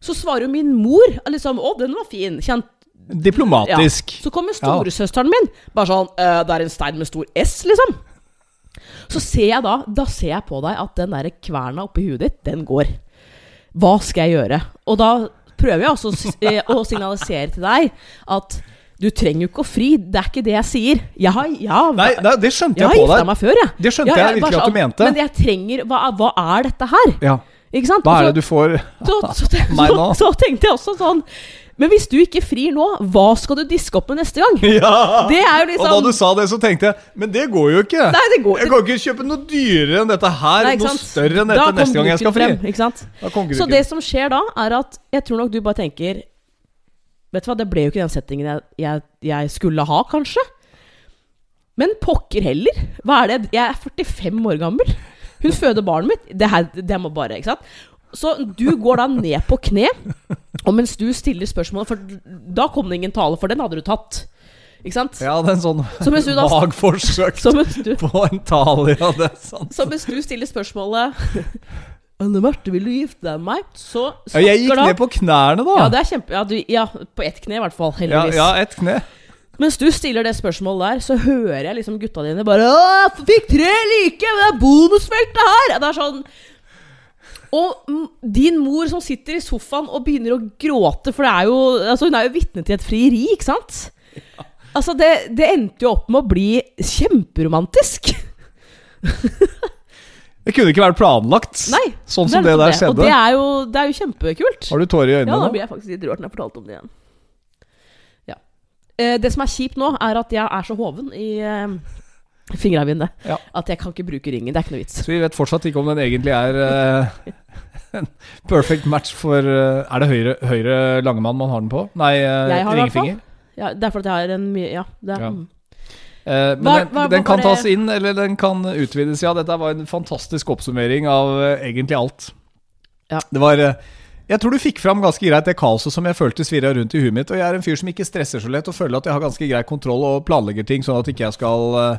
Så svarer jo min mor liksom Å, den var fin. Kjent Diplomatisk. så kommer storesøsteren min. Bare sånn «Øh, Det er en stein med stor S, liksom. Så ser jeg da Da ser jeg på deg at den der kverna oppi huet ditt, den går. Hva skal jeg gjøre? Og da prøver jeg også å eh, å signalisere til deg at du trenger jo ikke å fri. Det er ikke det jeg sier. Jeg har, ja, Nei, nei, det skjønte jeg jeg på deg. meg før, jeg. Det skjønte jeg bare virkelig at du sånn, mente. Men jeg trenger Hva, hva er dette her? Ja. Ikke sant? Hva er det du får så, Meg så, nå? så tenkte jeg også sånn Men hvis du ikke frir nå, hva skal du diske opp med neste gang? Ja! Det er jo Og da liksom du sa det, så tenkte jeg Men det går jo ikke. Nei, det går Jeg kan ikke kjøpe noe dyrere enn dette her. Nei, noe større enn dette neste gang jeg skal frem, fri. ikke sant? Så det som skjer da, er at jeg tror nok du bare tenker Vet du hva, det ble jo ikke den settingen jeg, jeg, jeg skulle ha, kanskje. Men pokker heller. Hva er det? Jeg er 45 år gammel. Hun føder barnet mitt. Det her det må bare Ikke sant? Så du går da ned på kne, og mens du stiller spørsmål For da kom det ingen tale, for den hadde du tatt. Ikke sant? Ja, det er en sånn Så da vag forsøk du, på en tale. Ja, det er sant. så mens du stiller spørsmålet Anne Marte, vil du gifte deg med meg? Så Ja, jeg gikk da ned på knærne, da. Ja, det er kjempe Ja, du, ja på ett kne i hvert fall, ja, heldigvis. ja, ett kne. Mens du stiller det spørsmålet der, så hører jeg liksom gutta dine bare Åh, fikk tre like! Men det er bonusfeltet her! Det er sånn Og din mor som sitter i sofaen og begynner å gråte, for det er jo Altså, hun er jo vitne til et frieri, ikke sant? Altså, det, det endte jo opp med å bli kjemperomantisk. Det kunne ikke vært planlagt. Nei. Sånn som det, det der skjedde. Og det er jo, det er jo kjempekult. Har du tårer i Ja, øynene da nå? blir jeg faktisk litt rørt når jeg fortalte om det igjen. Ja. Eh, det som er kjipt nå, er at jeg er så hoven i eh, fingeravnene Ja. at jeg kan ikke bruke ringen. Det er ikke noe vits. Så vi vet fortsatt ikke om den egentlig er eh, en perfect match for uh, Er det høyre, høyre langemann man har den på? Nei, uh, ringfinger. Ja, det er fordi jeg har en mye Ja. Det er, Ja. mm. Eh, men Hva- den, hva- den kan tas inn, eller den kan utvides. Ja, dette var en fantastisk oppsummering av egentlig alt. Ja. Det var Jeg tror du fikk fram ganske greit det kaoset som jeg følte svirra rundt i huet mitt. Og jeg er en fyr som ikke stresser så lett, og føler at jeg har ganske grei kontroll og planlegger ting, sånn at ikke jeg skal eh,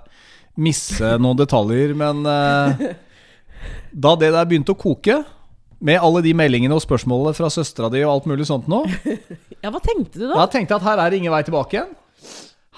misse noen detaljer. Men eh, da det der begynte å koke, med alle de meldingene og spørsmålene fra søstera di og alt mulig sånt nå, ja, hva tenkte du da? da tenkte jeg at her er det ingen vei tilbake igjen.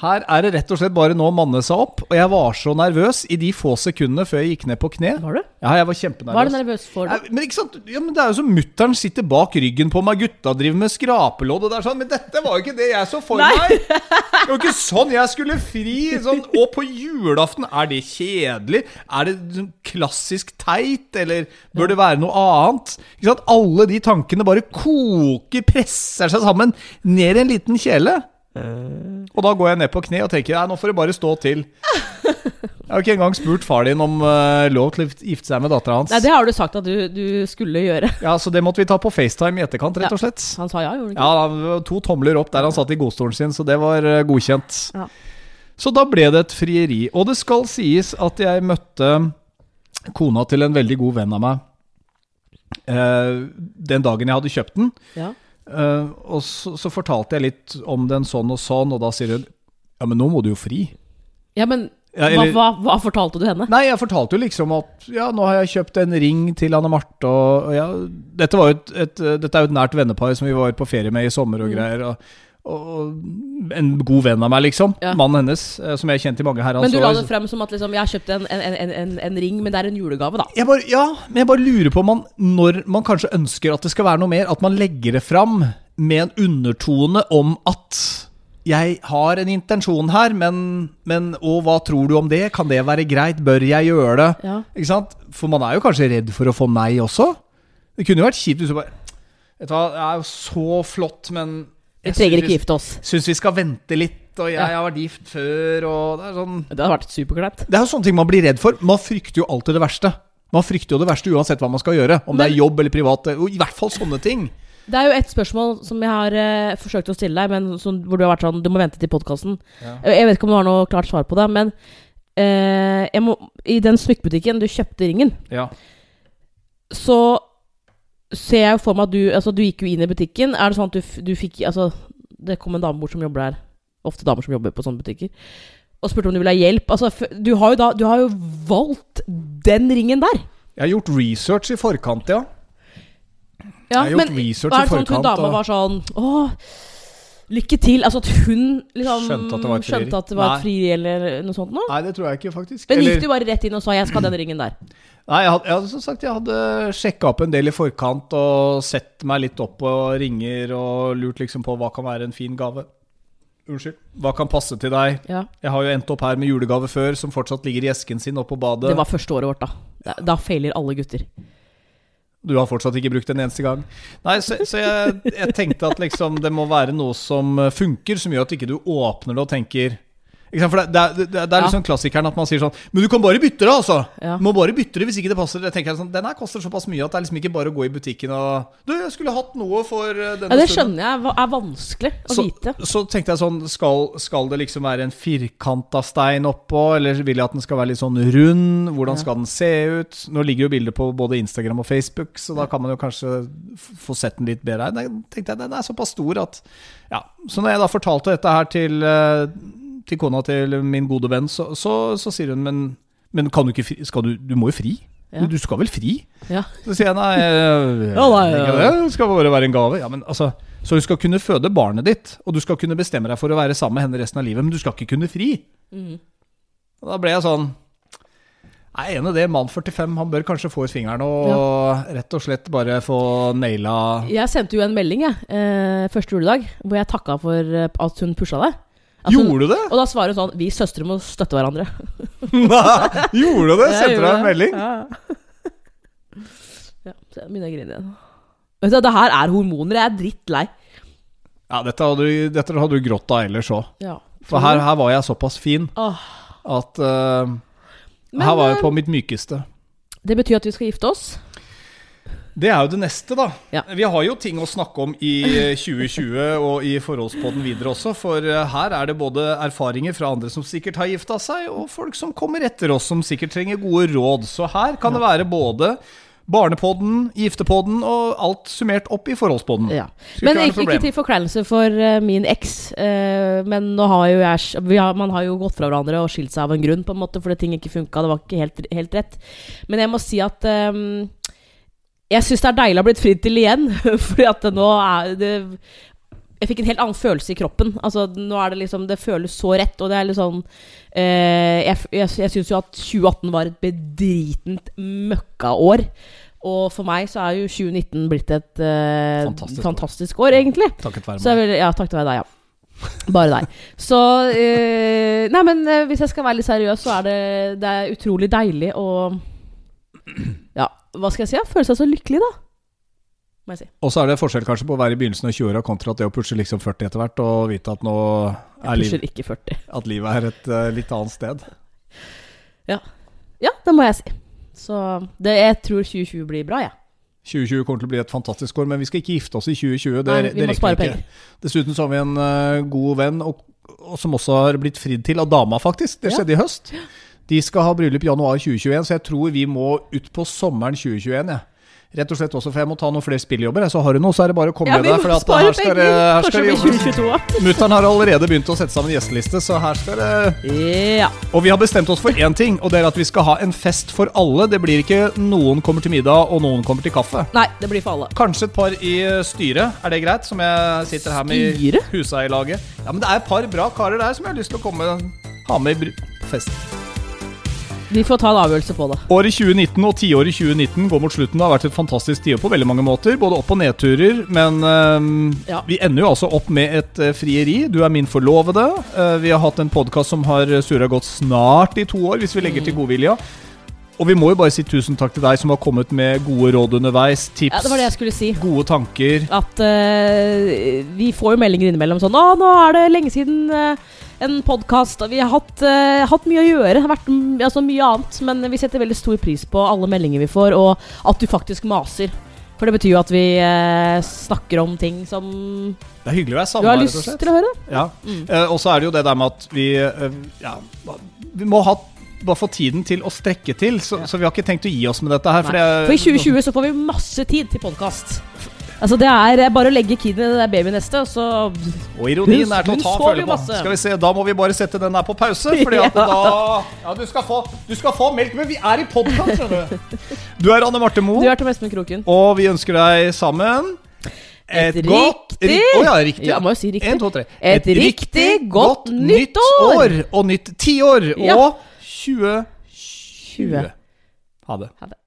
Her er det rett og slett bare nå å manne seg opp. Og jeg var så nervøs i de få sekundene før jeg gikk ned på kne. Var du? Ja, jeg var kjempenervøs. Var du nervøs for? Ja, men ikke sant? Ja, men Det er jo som mutter'n sitter bak ryggen på meg, gutta driver med skrapelodd og det er sånn. Men dette var jo ikke det jeg så for Nei. meg! Det var ikke sånn jeg skulle fri. Sånn, og på julaften, er det kjedelig? Er det sånn klassisk teit, eller bør det være noe annet? Ikke sant? Alle de tankene bare koker, presser seg sammen ned i en liten kjele. Og da går jeg ned på kne og tenker nei, nå får det bare stå til. Jeg har ikke engang spurt far din om uh, lov til å gifte seg med dattera hans. Nei, det har du sagt at du, du skulle gjøre. Ja, Så det måtte vi ta på FaceTime i etterkant, rett og slett. Han sa ja, gjorde han ikke? Ja, To tomler opp der han satt i godstolen sin, så det var uh, godkjent. Ja. Så da ble det et frieri. Og det skal sies at jeg møtte kona til en veldig god venn av meg eh, den dagen jeg hadde kjøpt den. Ja. Eh, og så, så fortalte jeg litt om den sånn og sånn, og da sier hun Ja, men nå må du jo fri. ja, men Ja, hva, eller- hva, hva fortalte du henne? Nei, jeg fortalte jo liksom at ja, nå har jeg kjøpt en ring til Anne Marte, og, og ja, dette, var jo et, et, dette er jo et nært vennepar som vi var på ferie med i sommer og Mm. greier. Og, og en god venn av meg, liksom. Ja. Mannen hennes, eh, som jeg har kjent i mange herrens Men du la det frem som at liksom, jeg har kjøpt en, en, en, en, en ring, men det er en julegave, da. Jeg bare, ja, men jeg bare lurer på om man, når man kanskje ønsker at det skal være noe mer, at man legger det fram med en undertone om at jeg har en intensjon her, men, men Og hva tror du om det? Kan det være greit? Bør jeg gjøre det? Ja. Ikke sant? For man er jo kanskje redd for å få nei også. Det kunne jo vært kjipt hvis du bare Vet du hva, det er jo så flott, men Vi trenger ikke gifte oss. Syns vi skal vente litt, og jeg, har vært gift før, og det er sånn Det hadde vært superkleint. det er jo sånne ting man blir redd for. Man frykter jo alltid det verste. Man frykter jo det verste uansett hva man skal gjøre. Om det er jobb eller privat. I hvert fall sånne ting. Det er jo et spørsmål som jeg har eh, forsøkt å stille deg, men som, hvor du har vært sånn Du må vente til podkasten. Ja. Jeg vet ikke om du har noe klart svar på det, men eh, jeg må, i den smykkebutikken du kjøpte ringen, Ja. så ser jeg jo for meg at du Altså, du gikk jo inn i butikken. Er det sånn at du, du fikk Altså, det kom en dame bort som jobber der. Ofte damer som jobber på sånne butikker. Og spurte om du ville ha hjelp. Altså, du har jo da Du har jo valgt den ringen der. Jeg har gjort research i forkant, ja. Ja, Jeg har gjort men research var er det sånn at hun dama og- var sånn Åh, lykke til. Altså at hun liksom Skjønte at det var et frieri. at det var et frieri eller noe sånt noe? Nei, det tror jeg ikke, faktisk. Men Eller- gikk du bare rett inn og sa 'jeg skal ha den ringen der'? Nei, jeg hadde, jeg hadde som sagt Jeg hadde sjekka opp en del i forkant og sett meg litt opp på ringer og lurt liksom på hva kan være en fin gave. Unnskyld. Hva kan passe til deg? Ja. Jeg har jo endt opp her med julegave før, som fortsatt ligger i esken sin oppe på badet. Det var første året vårt, da. Da, da feiler alle gutter. Du har fortsatt ikke brukt den eneste gang. Nei, så, så jeg, jeg tenkte at liksom det må være noe som funker, som gjør at ikke du åpner det og tenker? For det, det, det, det er liksom klassikeren at man sier sånn Men du kan bare bytte det, altså! Ja. Du må bare bytte det hvis ikke det passer. Jeg tenker sånn, Den her koster såpass mye at det er liksom ikke bare å gå i butikken og Du, jeg skulle hatt noe for denne stunden. Ja, det stunden. skjønner jeg hva- er vanskelig å Så, vite. så tenkte jeg sånn skal, skal det liksom være en firkanta stein oppå, eller vil jeg at den skal være litt sånn rund? Hvordan Ja. skal den se ut? Nå ligger jo bilder på både Instagram og Facebook, så da kan man jo kanskje få sett den litt bedre Jeg tenkte jeg den er såpass stor at Ja. Så når jeg da fortalte dette her til, eh, til kona til min gode venn, så, så, så sier hun men, men kan du ikke fri? Skal du, du må jo fri? Ja. Du, skal vel fri? Ja. Så sier jeg nei, Ja, nei, ja, det. skal bare være en gave. Ja, men altså, så du skal kunne føde barnet ditt, og du skal kunne bestemme deg for å være sammen med henne resten av livet, men du skal ikke kunne fri. Mm. Og da ble jeg sånn Jeg er enig i det. Mann 45 han bør kanskje få ut fingeren og rett og slett bare få naila Jeg sendte jo en melding jeg, eh, første juledag hvor jeg takka for eh, at hun pusha deg. Hun- Gjorde du det? Og da svarer hun sånn Vi søstre må støtte hverandre. Gjorde du det? Sendte du deg en melding? Ja. ja, så jeg begynner å grine igjen. Vet du, Det her er hormoner. Jeg er drittlei. Ja, dette hadde, du- dette hadde du grått av ellers òg. Ja. For her, her var jeg såpass fin Åh. at uh, Men, Her var jeg eh, på mitt mykeste. Det betyr at vi skal gifte oss. Det er jo det neste, da. Ja. Vi har jo ting å snakke om i eh, 2020 og i forholdspodden videre også. For eh, her er det både erfaringer fra andre som sikkert har gifta seg, og folk som kommer etter oss som sikkert trenger gode råd. Så her kan det være både Barnepodden, Giftepodden og alt summert opp i forholdspodden. Ja. Men ikke ikke, til forkleinelse for eh, min eks. eh, men nå har jo jeg vi har, Man har jo gått fra hverandre og skilt seg av en grunn, på en måte, fordi ting ikke funka. Det var ikke helt, helt rett. Men jeg må si at eh, jeg syns det er deilig å ha blitt fridd til igjen. fordi at det nå er det jeg fikk en helt annen følelse i kroppen. Altså, nå er Det liksom Det føles så rett. Og det er litt sånn eh, Jeg, jeg, jeg syns jo at 2018 var et bedritent møkkaår. Og for meg så er jo 2019 blitt et eh, Fantastisk år. fantastisk, år. egentlig. Takket være Så meg. vil, ja, takket være deg, ja. Bare deg. Så eh, Nei, men eh, hvis jeg skal være litt seriøs, så er det, det er utrolig deilig å Ja, hva skal jeg si? Føle seg så lykkelig, da. Må jeg si. Og så er det forskjell kanskje på å være i begynnelsen av 20-åra kontra det å pushe liksom 40 etter hvert, og vite at nå er liv, ikke 40. at livet er et uh, litt annet sted. Ja, det må jeg si. Så det, jeg tror 2020 blir bra, jeg. 2020 kommer til å bli et fantastisk år, men vi skal ikke gifte oss i 2020. Det, Nei, vi det må spare ikke. Dessuten så har vi en uh, god venn, og, og som også har blitt fridd til av dama, faktisk. Det Ja. skjedde i høst. De skal ha bryllup i januar 2021, så jeg tror vi må ut på sommeren 2021. Ja. Rett og slett også, for jeg må ta noen flere spilljobber. Så har du noe, så er det bare å komme Ja, med deg. For at her skal det, her skal det blir det 2022 òg. Mutter'n har allerede begynt å sette sammen gjesteliste, så her skal det Ja. Og vi har bestemt oss for én ting, og det er at vi skal ha en fest for alle. Det blir ikke noen kommer til middag, og noen kommer til kaffe. Nei, det blir for alle. Kanskje et par i styret, er det greit? Som jeg sitter her med i huseierlaget. Ja, men det er et par bra karer der som jeg har lyst til å komme ha med i fest. Vi får ta en avgjørelse på det. Året 2019 og tiåret 2019 går mot slutten. Det har vært et fantastisk tiår på veldig mange måter. Både opp- og nedturer. Men uh, Ja. vi ender jo altså opp med et uh, frieri. Du er min forlovede. Uh, vi har hatt en podkast som har surra godt snart i to år, hvis vi legger til godvilja. Og vi må jo bare si tusen takk til deg som har kommet med gode råd underveis. Tips, Ja, Det var det jeg skulle si. gode tanker. At eh, vi får jo meldinger innimellom sånn Å, nå er det lenge siden eh, en podkast. Vi har hatt, uh, hatt mye å gjøre. Det har vært altså, mye annet. Men vi setter veldig stor pris på alle meldinger vi får, og at du faktisk maser. For det betyr jo at vi eh, snakker om ting som Det er hyggelig å være du har lyst til å høre. Ja. Mm. Eh, og så er det jo det der med at vi ja, Vi må ha bare få tiden til å strekke til, så, Ja. så vi har ikke tenkt å gi oss med dette her. For, det, For i 2020 så får vi masse tid til podkast. Altså Det er eh, bare å legge kiden i det der babynestet, og så Og ironien er til å ta føle på. Skal vi se, Da må vi bare sette den der på pause. Fordi at Ja. da Ja, du skal få, du skal få melk, men vi er i podkast, skjønner du. Du er Anne Marte Moe, Du er Tom Espen Kroken. og vi ønsker deg sammen Et godt riktig- ri- Å ja, riktig. Ja, si riktig. En, to, tre. Et riktig godt nytt år. Og nytt tiår. Ja. Og 2020. 20. Ha det. Ha det.